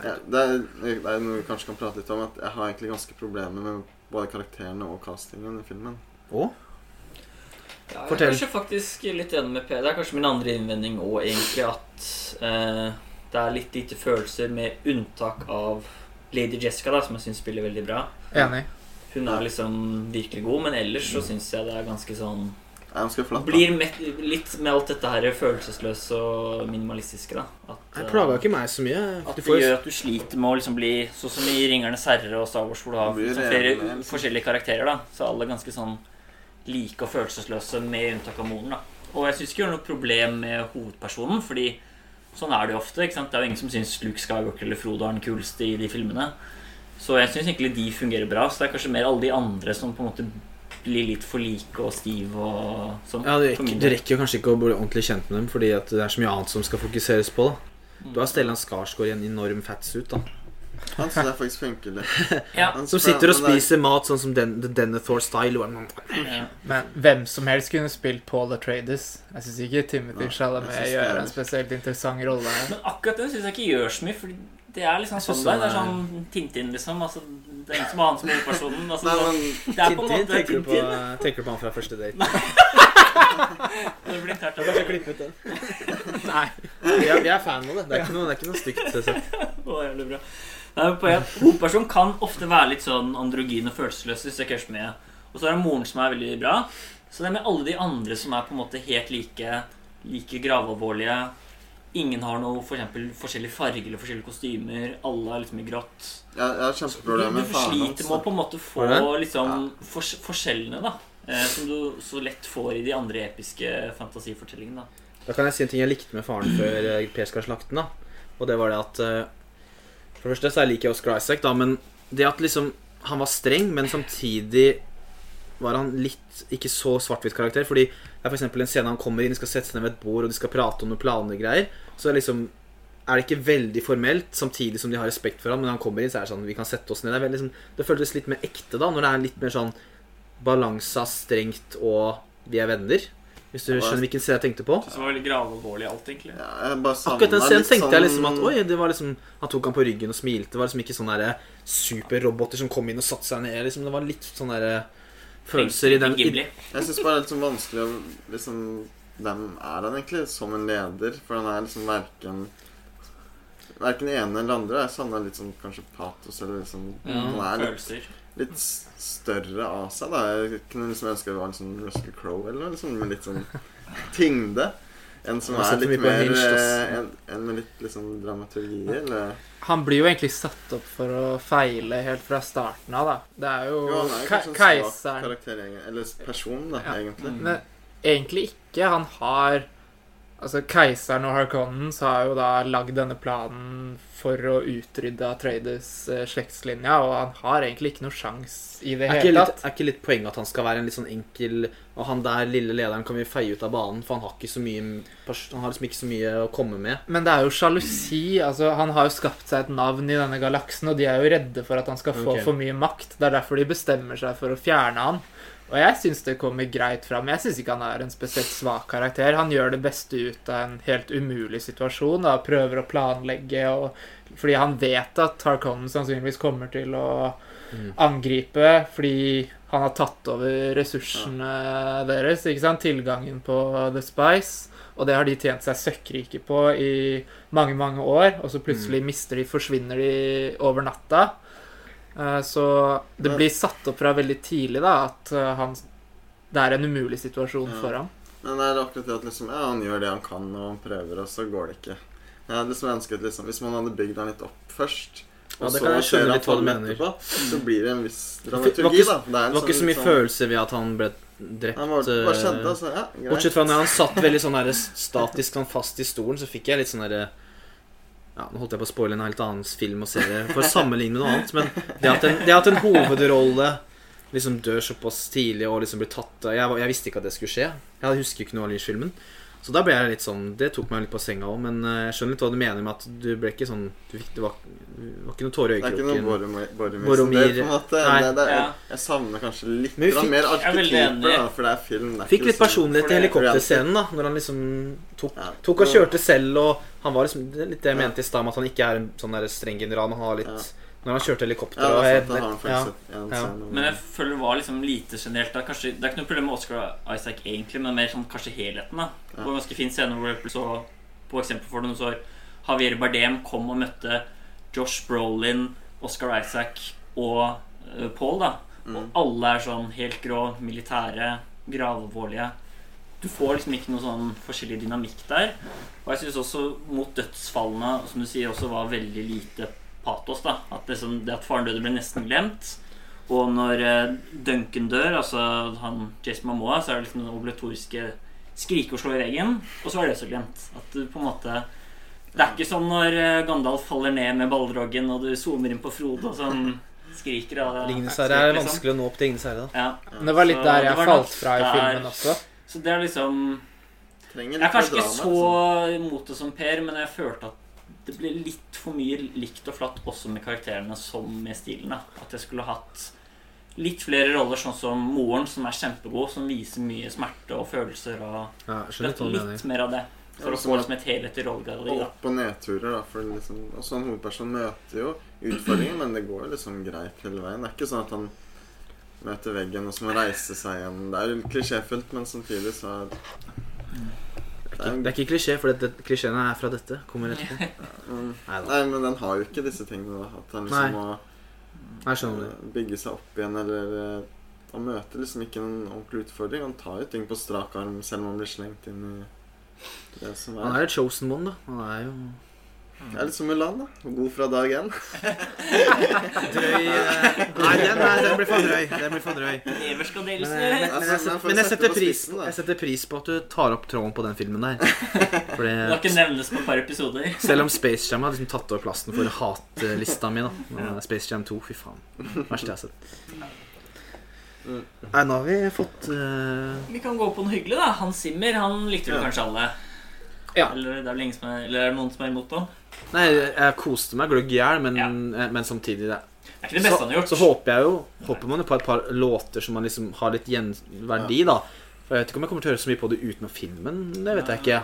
ja, det, er, det er noe vi kanskje kan prate litt om. At jeg har egentlig ganske problemer med både karakterene og castingen i filmen. Og? Ja, jeg Fortell. er kanskje faktisk litt enig med Per. Det er kanskje min andre innvending òg, egentlig, at eh, det er litt lite følelser, med unntak av Lady Jessica, da, som jeg syns spiller veldig bra. Enig. Hun er liksom virkelig god, men ellers så syns jeg det er ganske sånn flatt. Blir med, litt med alt dette her følelsesløse og minimalistiske, da. At, eh, plaga ikke meg så mye. At det får, gjør at du sliter med å liksom bli Sånn som i 'Ringenes herre' og Star Wars, hvor du har flere liksom. forskjellige karakterer. da Så alle er ganske sånn like og følelsesløse, med unntak av moren. da Og jeg syns ikke det er noe problem med hovedpersonen, fordi sånn er det jo ofte. ikke sant Det er jo ingen som syns Luke Skywalker eller Frodo er den kuleste i de filmene. Så jeg syns egentlig de fungerer bra. Så det er kanskje mer alle de andre som på en måte blir litt for like og stive og sånn. ja, du, rekker, du rekker jo kanskje ikke å bli ordentlig kjent med dem, fordi at det er så mye annet som skal fokuseres på. da Du har Stellan Skarsgård i en enorm fatsuit, da Han syns jeg faktisk funker litt. *laughs* Ja, som sitter og er- spiser mat sånn som Den- The Denethor-style. ja. Men hvem som helst kunne spilt Paul Atreides. Jeg syns ikke Timothy Chalamet jeg gjør en spesielt interessant rolle. Men akkurat det syns jeg ikke gjør så mye, Fordi det er liksom sånn det er. Det er- sånn Tintin, liksom. Altså, det er ingen som har han som hovedpersonen. Altså, Nei, men det er på en Tintin, måte tenker du, på, tenker du på han fra første date? *laughs* Det blir tært klippet den. *laughs* Nei. Vi er, vi er fan av det. Det er ikke noe, det er ikke noe stygt. Det er jævlig bra. Nei, er Hovedpersonen kan ofte være litt sånn androgyn og følelsesløs. Hvis jeg mye. Og så er det moren som er veldig bra. Så det er med alle de andre som er på en måte helt like, like gravalvorlige. Ingen har noe for eksempel, forskjellige farger eller forskjellige kostymer. Alle er liksom i grått. Ja, jeg har Du, kjempeproblemer med du sliter med å på en måte få liksom, ja. fors forskjellene, da. Eh, som du så lett får i de andre episke fantasifortellingene. da. Da kan jeg si en ting jeg likte med faren før eh, Per skal slakte den. da. Og det var det at eh, For det første så liker jeg Oscar Isaac, da, men det at liksom Han var streng, men samtidig var han litt ikke så svart-hvitt karakter. Fordi det er eksempel en scene han kommer inn, de skal sette seg ned ved et bord og de skal prate om noen planer og greier. Så er liksom er det ikke veldig formelt, samtidig som de har respekt for ham. Men når han kommer inn, så er det sånn Vi kan sette oss ned. Det, er veldig, liksom, det føltes litt mer ekte da, når det er litt mer sånn balansa strengt og vi er venner. Hvis du skjønner hvilken scene jeg tenkte på? Det var veldig gravalvorlig alt, egentlig. Ja, jeg bare Akkurat den scenen tenkte tenkte jeg sånn- liksom at Oi, det var liksom Han tok han på ryggen og smilte. Det var liksom ikke sånne superroboter som kom inn og satte seg ned. Liksom, det var litt sånn der følelser i den i, Jeg syns bare det er litt sånn vanskelig å liksom Hvem er han egentlig som en leder? For han er liksom verken Verken det ene eller andre. Jeg savner litt sånn kanskje patos eller liksom Ja, Han er litt, litt større av seg, da. Jeg kunne liksom ønske det var en sånn Russell Crowe eller noe liksom, med litt sånn tyngde. En som er litt mer Hinged, eh, en, en med litt liksom dramaturgi, eller Han blir jo egentlig satt opp for å feile helt fra starten av, da. Det er jo, Jo, han er kanskje Keiseren. Eller person, da, Ja. egentlig. Mm. Men egentlig ikke. Han har Altså, keiseren og Harkonnen har jo da lagd denne planen for å utrydde Atreides eh, slektslinja, og han har egentlig ikke noe sjans i det hele tatt. litt, er ikke litt poenget at han skal være en litt sånn enkel Og han der lille lederen kan vi feie ut av banen, for han har ikke så mye Han har liksom ikke så mye å komme med. Men det er jo sjalusi. altså Han har jo skapt seg et navn i denne galaksen, og de er jo redde for at han skal få okay. for mye makt. Det er derfor de bestemmer seg for å fjerne han. Og jeg syns det kommer greit fram. Jeg syns ikke han er en spesielt svak karakter. Han gjør det beste ut av en helt umulig situasjon. Da. Prøver å planlegge, og, fordi han vet at Tarkonnen sannsynligvis kommer til å Mm. angripe fordi han har tatt over ressursene deres. ikke sant? Tilgangen på The Spice. Og det har de tjent seg søkkrike på i mange, mange år, og så plutselig mister de, forsvinner de over natta. Eh, Så det blir satt opp fra veldig tidlig da, at eh, han Det er en umulig situasjon Ja. for ham. Men det er akkurat det at liksom, ja, han gjør det han kan, og han prøver, og så går det ikke. Jeg hadde liksom ønsket liksom, Hvis man hadde bygd han litt opp først, Ja, og det så kan jeg ser skjønne han litt hva du mener. etterpå, så blir det en viss dramaturgi, da. Det, Det var ikke så sånn mye sånn- følelse ved at han ble drept. Han var, var skjedde, eh, altså. Ja, greit. Bortsett fra når han satt veldig sånn her statisk sånn fast i stolen, så fikk jeg litt sånn derre ja, Nå holdt jeg på å spoile en helt annen film og serie for å sammenligne med noe annet, men det at en, det at en hovedrolle liksom dør såpass tidlig og liksom blir tatt jeg, jeg visste ikke at det skulle skje. Jeg husker ikke noe av Lynch-filmen. Så da ble jeg litt sånn Det tok meg litt på senga òg, men eh, jeg skjønner litt hva du mener med at du ble ikke sånn du fikk, Det var, det var ikke noe tåre i Det er ikke noe øyekroken. Boromir, på en måte. Nei. Det, det er, Ja. Jeg savner kanskje litt Men vi fikk- mer Jeg er arketyper, da, for det er film. Det er Fikk litt sånn- personlighet i det er helikopterscenen, da. Når han liksom tok, Ja. tok og kjørte selv, og han var liksom Det er litt det jeg mente i stad, med at han ikke er en sånn der streng general, men han har litt Ja. Når han kjørte helikopter Ja, og det er sant, det har han ja. Ja. Men jeg føler det var liksom lite generelt. Da. Kanskje, det er ikke noe problem med Oscar Isaac egentlig, men mer sånn kanskje helheten. da Det var en ganske fin scene hvor så på eksempel for noen år Javier Bardem kom og møtte Josh Brolin, Oscar Isaac og uh, Paul. da Og alle er sånn helt grå, militære, gravalvorlige. Du får liksom ikke noe sånn forskjellig dynamikk der. Og jeg syns også mot dødsfallene, som du sier, også var veldig lite patos. da At liksom, det at faren døde, ble nesten glemt. Og når eh, Duncan dør, altså han Jason Mamoa, så er det liksom den obligatoriske skrike og slå i veggen. Og så er det så glemt. At du på en måte Det er ikke som når eh, Gandalf faller ned med ballroggen, og du zoomer inn på Frode og sånn skriker. av Ringenes herre er liksom. vanskelig å nå opp til Ringenes herre, da. Ja. Men det var litt Så der jeg falt fra i filmen også. Så det er liksom Jeg er kanskje ikke så altså. imot det som Per, men jeg følte at det ble litt for mye likt og flatt også med karakterene som med stilen. da At jeg skulle hatt litt flere roller, sånn som moren, som er kjempegod, som viser mye smerte og følelser. Og Ja, litt litt, mer av det. For Ja, å få liksom et helhetlig rollegalleri. Og Opp- og nedturer, da. For liksom, også en hovedperson møter jo utfordringer, men det går liksom greit hele veien. Det er ikke sånn at han møter veggen og så må reise seg igjen. Det er jo klisjéfullt, men samtidig så er det er Det er ikke klisjé, for dette, klisjeene er fra dette. Kommer etterpå. *laughs* på Nei, men den har jo ikke disse tingene. da At han Nei. liksom må det. eh, bygge seg opp igjen, eller eh, Han møter liksom ikke en ordentlig utfordring. Han tar jo ting på strak arm selv om han blir slengt inn i det som er. Han er et chosen one, da. Han er jo Det er litt som Mulan, da. God fra dag én. *laughs* Drøy eh, Nei, den, er- den blir for drøy. Den blir for drøy. Men, deles men, men, men, Altså, jeg, men men jeg, setter pris, jeg setter pris på at du tar opp tråden på den filmen der. *laughs* Det har ikke nevnes på et par episoder. *laughs* selv om Space Jam har liksom tatt over plassen for hatlista mi. da Og Space Jam 2, fy faen. Verste jeg har sett. Nei, nå har vi fått eh, Vi kan gå på noe hyggelig, da. Hans Zimmer han likte vel Ja. kanskje alle. Ja. Eller, det er vel ingen som er, eller er det noen som er imot det? Nei, jeg koste meg gløgg i hjel, men, Ja. eh, men samtidig det. Det er ikke det beste så, han har gjort. så håper jeg jo Håper man jo på et par låter som man liksom har litt gjenverdi, da. For jeg vet ikke om jeg kommer til å høre så mye på det utenom filmen. Det vet jeg ikke.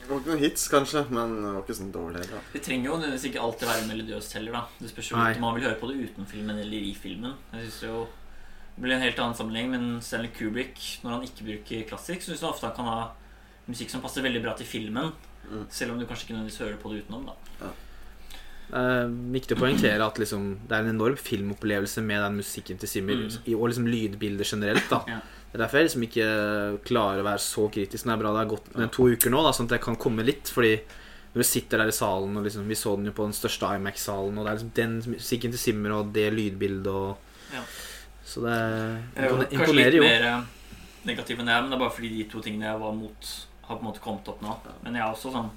Det var ikke noen hits, kanskje, men det var ikke sånn dårlig. da Det trenger jo nødvendigvis ikke alltid være melodiøst heller, da. Det spørs jo Nei. om man vil høre på det uten filmen eller i filmen. Jeg synes jo Det blir en helt annen sammenheng, men Stanley Kubrick, når han ikke bruker klassikk, syns jeg ofte han kan ha musikk som passer veldig bra til filmen. Mm. Selv om du kanskje ikke nødvendigvis hører på det utenom, da. ja. Eh, viktig å poengtere at liksom, det er en enorm filmopplevelse med den musikken til Simmer, Mm. og liksom lydbilder generelt. da Ja. Det er derfor jeg liksom ikke klarer å være så kritisk. Det er bra det har gått med to uker nå, da, sånn at jeg kan komme litt. Fordi når du sitter der i salen, og liksom, vi så den jo på den største IMAX-salen, og det er liksom den musikken til Simmer og det lydbildet og Ja. Så det imponerer er jo kanskje litt mer eh, negativ enn jeg, men det er bare fordi de to tingene jeg var mot, har på en måte kommet opp nå. Men jeg har også sånn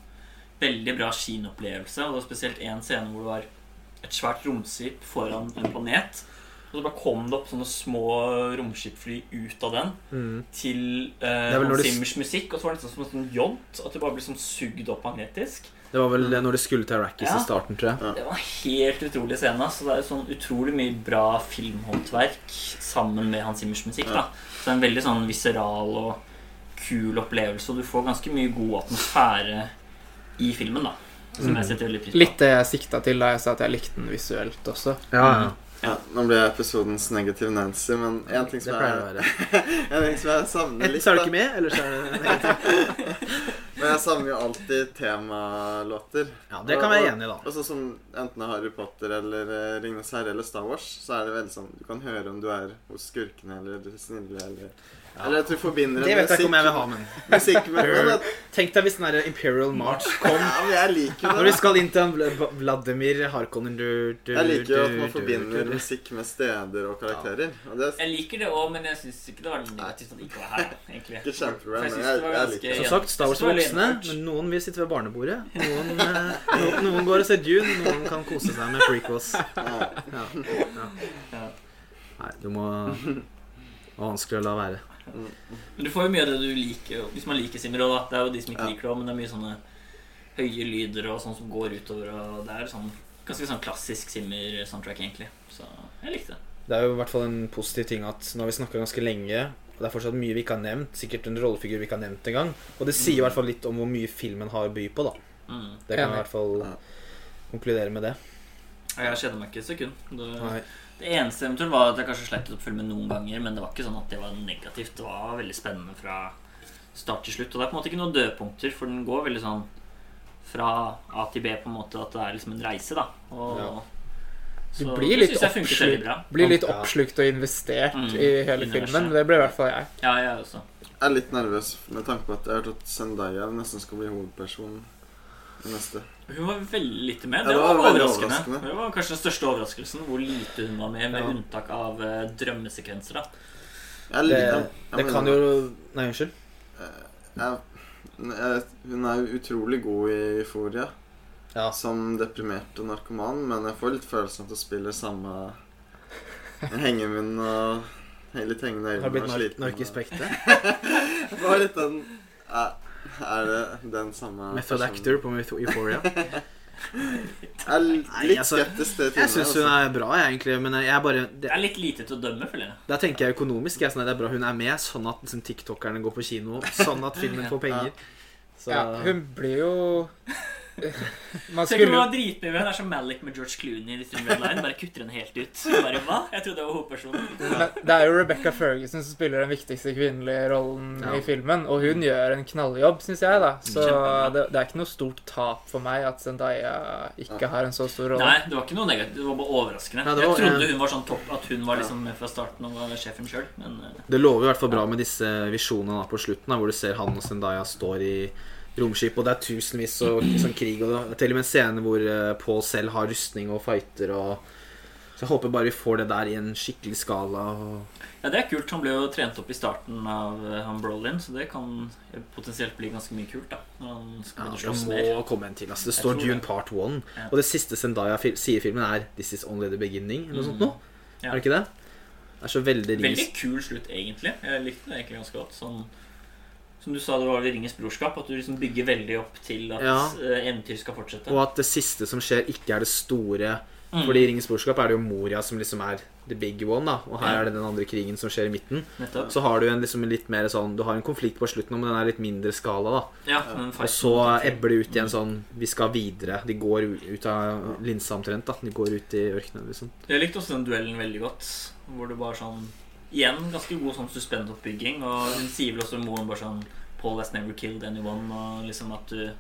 veldig bra kinoopplevelse, og det var spesielt én scene hvor det var et svært romskip foran en planet. Og så bare kom det opp sånne små romskipfly ut av den Mm. til eh, Hans Simmers Zimmers musikk. Og så var det nesten som en sånn jont. At det bare ble sånn sugd opp magnetisk. Det var vel når det skulle til Arrakis Ja. i starten, tror jeg. Det var en helt utrolig scene. Så det er jo sånn utrolig mye bra filmhåndverk sammen med Hans Simmers musikk. da Så det er en veldig sånn viseral og kul opplevelse, og du får ganske mye god atmosfære i filmen. da Som jeg setter veldig pris på. Litt det jeg sikta til da jeg sa at jeg likte den visuelt også. Ja, ja. Ja, nå ble jeg episodens negative Nancy, men én ting som jeg, *laughs* en ting som jeg savner litt så er du ikke med, eller så er det *laughs* negativ. Men jeg savner jo alltid temalåter. Ja, det kan vi være enig i, da. Og sånn som enten det er Harry Potter eller Ringenes herre eller Star Wars, så er det veldig sånn Du kan høre om du er hos skurkene eller snille eller Eller at du forbinder Det vet jeg ikke om jeg vil ha, men Tenk deg hvis den der Imperial March kom ja, men Jeg liker det når vi skal inn til Vladimir Harkonnen du, du, Jeg liker jo at man du- forbinder du- musikk med steder og karakterer. Og det er Jeg liker det òg, men jeg syns ikke det var negativt at det ikke var her. egentlig ikke kjempebra, men jeg, jeg liker det. Som sagt, Star Wars det voksne, men noen vil sitte ved barnebordet. Noen, noen, noen går og ser Dune, noen kan kose seg med prequels. Ja. Ja. Ja. Ja. Nei, du må Det var vanskelig å la være. Men du får jo mye av det du liker hvis man liker Simmer da. Det er jo de som ikke Ja. liker det men det er mye sånne høye lyder og sånn som går utover, og det er sånn ganske sånn klassisk Simmer-soundtrack, egentlig. Så jeg likte det. Det er jo i hvert fall en positiv ting at nå har vi snakka ganske lenge, og det er fortsatt mye vi ikke har nevnt. Sikkert en rollefigur vi ikke har nevnt engang. Og det sier i hvert fall litt om hvor mye filmen har å by på, da. Mm. Det kan jeg i hvert fall Ja. konkludere med det. Jeg kjeder meg ikke et sekund. Det, Nei. Det eneste eventuelt var at jeg kanskje sleit litt å følge med noen ganger, men det var ikke sånn at det var negativt. Det var veldig spennende fra start til slutt. Og det er på en måte ikke noen dødpunkter, for den går veldig sånn fra A til B, på en måte, at det er liksom en reise, da. Og, Ja. Du så blir det litt jeg funker veldig oppslukt, bra. blir litt oppslukt og investert Mm, i hele universet. filmen. Det ble i hvert fall jeg. Ja, jeg også. Jeg er litt nervøs med tanke på at jeg har hørt at Zendaya nesten skal bli hovedpersonen i neste. Hun var veldig lite med. Ja, Det det var, var overraskende. overraskende. Det var kanskje den største overraskelsen hvor lite hun var med, med Ja. unntak av uh, drømmesekvenser. da Jeg Det, liker den. Jeg det kan jo Nei, unnskyld. jeg, jeg, Hun er jo utrolig god i Euforia Ja. som deprimert og narkoman, men jeg får litt følelsen av at hun spiller samme hengemunn og litt hengende Har øyne blitt og nark sliten. narkispekter. Det var *laughs* litt den er det den samme Method personen? actor på Euphoria. *laughs* Jeg er litt Nei, altså, skeptisk til Jeg syns hun altså. er bra, jeg, egentlig. Men jeg bare Det det, er litt lite til å dømme, føler jeg. Da tenker jeg økonomisk. Jeg, sånn det er bra hun er med, sånn at liksom, tiktokerne går på kino. Sånn at filmen får penger. Så Ja, hun blir jo Man skulle... skulle var dritmye Det er som Malik med George Clooney i Red Line. Bare kutter den helt ut. Bare, hva? Jeg trodde det var hovedpersonen. Men Det er jo Rebecca Ferguson som spiller den viktigste kvinnelige rollen Ja. i filmen, og hun gjør en knalljobb, syns jeg, da. Så det, det er ikke noe stort tap for meg at Zendaya ikke har en så stor rolle. Nei, det var ikke noe negativt. Det var bare overraskende. Ja, var- jeg trodde hun var sånn topp, at hun var liksom med fra starten og var sjefen sjøl, men eh, Det lover i hvert fall bra med disse visjonene da på slutten, da, hvor du ser han og Zendaya står i romskip, og det er tusenvis og sånn krig, og det er til og med en scene hvor eh, Paul selv har rustning og fighter og Så jeg håper bare vi får det der i en skikkelig skala. Og... Ja, det er kult. Han ble jo trent opp i starten av eh, han Brolin, så det kan potensielt bli ganske mye kult, da. Ja, det må mer. komme en til. Altså. Det Jeg står June Dune det. Part 1, Ja. og det siste Zendaya sier i filmen, er 'This is only the beginning', eller noe sånt noe. Ja. Er det ikke det? Det er så veldig Veldig kul slutt, egentlig. Jeg likte det egentlig ganske godt. Sånn, som du sa, det var vel Ringens brorskap. At du liksom bygger veldig opp til at Ja. eh, eventyr skal fortsette. Og at det siste som skjer, ikke er det store. Mm. Fordi i Ringens brorskap er det jo Moria som liksom er the big one, da. Og her Ja. er det den andre krigen som skjer i midten. Nettopp. Så har du en liksom litt mer sånn Du har en konflikt på slutten, men den er litt mindre skala, da. Ja, Og så ebber det ut i en sånn Vi skal videre. De går ut av linsa omtrent, da. De går ut i ørkenen, liksom. Jeg likte også den duellen veldig godt. Hvor du bare sånn Igjen ganske god sånn suspendoppbygging. Og hun sier vel også moren bare sånn Paul has never killed anyone. Og liksom at du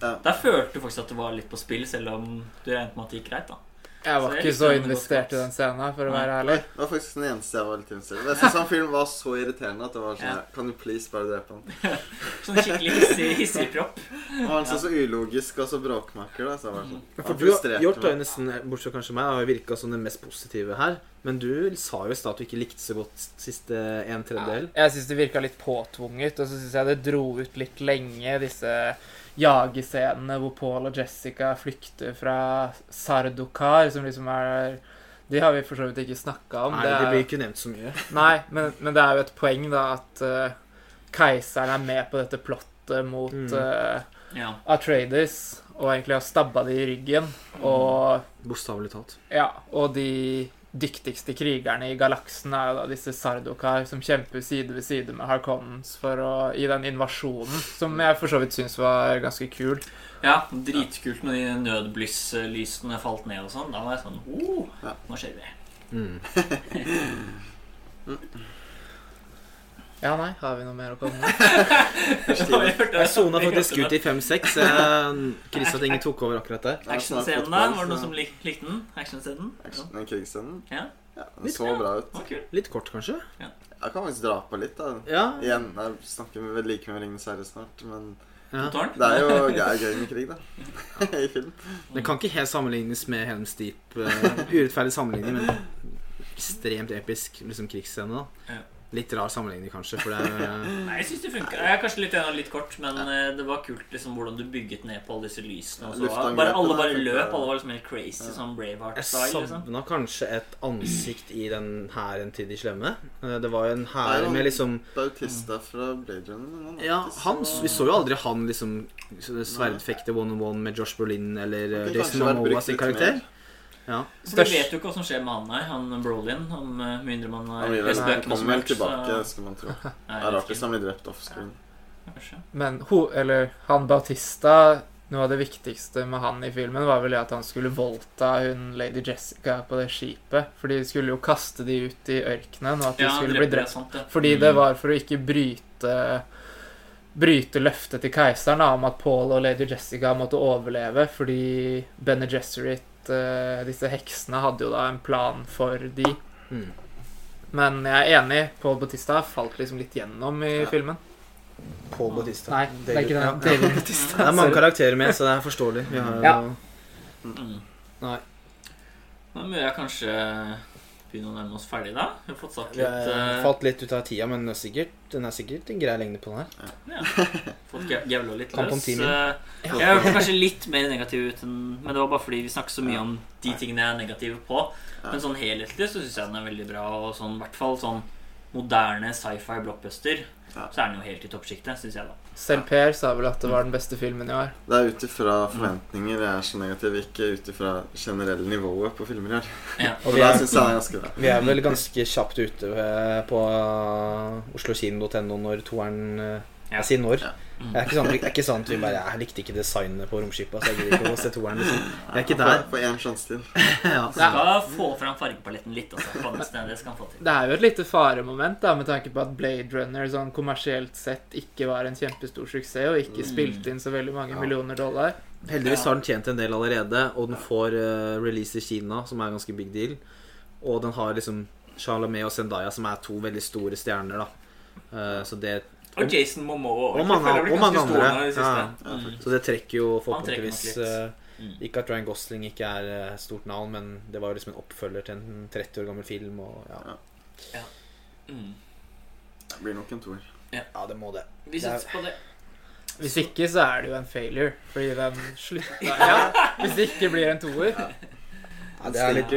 Ja. Der følte du faktisk at det var litt på spill, selv om du regnet med at det gikk greit. da Jeg var Så jeg ikke så investert i den scenen, for å være ærlig. det var faktisk den eneste jeg var litt interessert i. Jeg synes han filmen var så irriterende at det var sånn Ja. Kan du please bare drepe han? *laughs* Sånn skikkelig hissig, hissig propp. Og han så så ulogisk og så bråkmaker, da. Så var sånn For han du, Hjort har jo nesten, bortsett fra kanskje meg, har jo virka som den mest positive her. Men du sa jo i stad at du ikke likte så godt siste en tredjedel. Jeg syns det virka litt påtvunget, og så syns jeg det dro ut litt lenge, disse jagescenene hvor Paul og Jessica flykter fra Sardukar, som liksom er De har vi for så vidt ikke snakka om. Nei, Det det er- blir ikke nevnt så mye. *laughs* Nei, men, men det er jo et poeng, da, at uh, keiseren er med på dette plottet mot Mm. uh, Ja. Atreides, og egentlig har stabba de i ryggen. Og Bokstavelig talt. ja, og de dyktigste krigerne i galaksen er jo da disse Sardokar som kjemper side ved side med Harkonnens for å, i den invasjonen, som jeg for så vidt syns var ganske kul. ja, dritkult når de nødblysslysene falt ned og sånn. Da var jeg sånn oh, Nå skjer det. Mm. *laughs* *laughs* Ja, nei, har vi noe mer å komme med? *laughs* Jeg sona faktisk ut i 5-6. Chris at ingen tok over akkurat der. Actionscenen der, var det noen som lik, likte den? Actionscenen? Ja. Action- Den krigsscenen. Ja. Ja, den så bra ut. Å. Litt kort, kanskje? Jeg kan faktisk dra på litt, da. Ja. Igjen, jeg snakker med like med Ringenes herre snart, men ja. Det er jo det er gøy med krig, da. *laughs* I film. Det kan ikke helt sammenlignes med Helms Deep. eh, urettferdig sammenligning, men ekstremt episk liksom, krigsscene. da Ja. Litt rar sammenligning, kanskje, for det er eh, *laughs* Nei, jeg syns det funka. Jeg er kanskje litt, enig, litt kort, men ja. det var kult liksom hvordan du bygget ned på alle disse lysene. Og så var, bare, alle bare løp. Alle var liksom helt crazy, Ja. sånn Braveheart-style. Jeg savna kanskje et ansikt i den hæren til de slemme. Eh, Det var jo en hær med liksom Bautista fra Blade Runner. Er Ja, han, vi så jo aldri han liksom sverdfekte one-on-one med Josh Brolin eller eh, Jason Momoa sin karakter. mer. Ja. For Du vet jo ikke hva som skjer med han her, han Brolin. Han, eh, med mindre man har Han lest bøkene som komme vel helst, tilbake, så- skal man tro. *laughs* Det er rart hvis han blir drept offscreen. Ja, Men ho, eller, han Bautista Noe av det viktigste med han i filmen var vel at han skulle voldta hun lady Jessica på det skipet. For de skulle jo kaste de ut i ørkenen, og at de Ja, skulle bli det, drept. sant det. Fordi Mm. det var for å ikke bryte Bryte løftet til keiseren da, om at Paul og lady Jessica måtte overleve fordi Bene Gesserit, eh, disse heksene, hadde jo da en plan for de. Mm. Men jeg er enig. Paul Bautista falt liksom litt gjennom i Ja. filmen. Paul Bautista. Nei, det er ikke det. den. David Bautista. Det er mange karakterer med, så det er forståelig. Vi har jo Ja. Mm. Nei. Nå må jeg kanskje begynne å nærme oss ferdig, da. Vi har fått sagt litt har eh, falt litt ut av tida, men den er sikkert, den er sikkert en grei lengde på den her. ja, Fått gevla litt løs. Eh, Jeg hørte kanskje litt mer negativ ut enn Men det var bare fordi vi snakker så mye om de tingene jeg er negativ på. Men sånn helhetlig så syns jeg den er veldig bra, og sånn i hvert fall sånn moderne sci-fi blockbuster, Ja. så er den jo helt i toppsjiktet, syns jeg, da. Selv Per sa vel at det var den beste filmen i år. Det er ut ifra forventninger jeg er så negativ, ikke ut ifra generelle nivået på filmer i år. Ja. *laughs* Og er, syns jeg er ganske bra. vi er vel ganske kjapt ute på oslokino.no når toeren eh. Jeg sier når. Det er ikke sånn, det er ikke sånn at vi bare Jeg likte ikke designet på romskipet, så jeg gidder ikke å se toeren. Liksom. Jeg er ikke der. Få én sjanse til. *laughs* Ja. Skal få fram fargepaletten litt, Også, på Det skal få til. Det er jo et lite faremoment da, med tanke på at Blade Runner sånn kommersielt sett ikke var en kjempestor suksess og ikke Mm. spilte inn så veldig mange Ja. millioner dollar. Heldigvis har den tjent en del allerede, og den får uh, release i Kina, som er en ganske big deal. Og den har liksom Charlamet og Zendaya, som er to veldig store stjerner, da. Uh, så, det, Og Jason Momoa. Og mange- det blir og mange andre. i. Ja. Mm. så det trekker jo forhåpentligvis eh, Mm. Ikke at Ryan Gosling ikke er eh, stort navn, men det var jo liksom en oppfølger til en 30 år gammel film. Og, ja. Mm. Det blir nok en toer. ja, det må det. Vi satser på det. Hvis ikke så er det jo en failure, fordi den slutta *laughs* ja, Hvis det ikke blir en toer. Ja, det er litt,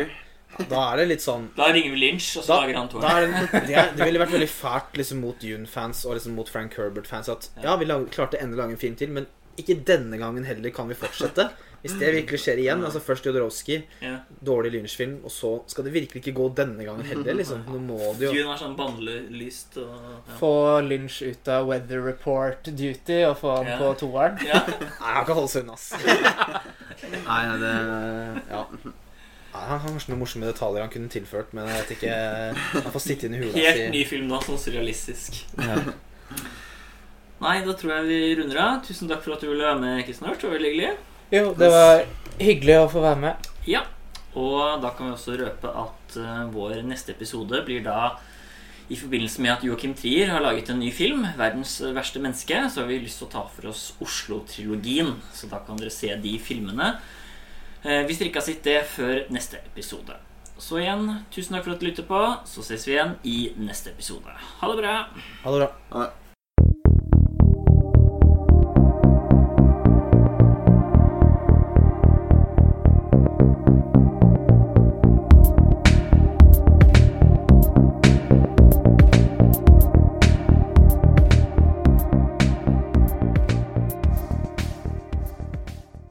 da er det litt sånn Da ringer vi Lynch, og så Da, lager han to. det, *laughs* det, det ville vært veldig fælt liksom, mot June-fans og liksom, mot Frank Herbert-fans at ja, vi lag, klarte endelig å lage en film til, men ikke denne gangen heller kan vi fortsette. Hvis det virkelig skjer igjen, altså først Jodorowsky, Ja. dårlig Lynch-film, og så skal det virkelig ikke gå denne gangen heller, liksom. Nå må det jo Dune er sånn bannlyst og ja. Få Lynch ut av weather report duty og få han Ja. på toeren. ja. Nei, han kan holde seg unna, ass. *laughs* Nei, det Ja. Han har kanskje noen morsomme detaljer han kunne tilført, men jeg vet ikke Han får sitte inn i hula Helt si. ny film nå, sånn surrealistisk. Ja. *laughs* Nei, da tror jeg vi runder av. Tusen takk for at du ville være med, Kristian. Det var veldig hyggelig. Jo, det var hyggelig å få være med. Ja, og da kan vi også røpe at eh, vår neste episode blir da i forbindelse med at Joachim Trier har laget en ny film, 'Verdens verste menneske', så har vi lyst til å ta for oss Oslo-trilogien. Så da kan dere se de filmene. Eh, hvis dere ikke har sett det før neste episode. Så igjen, tusen takk for at du lytter på. Så ses vi igjen i neste episode. Ha det bra. Ha det bra.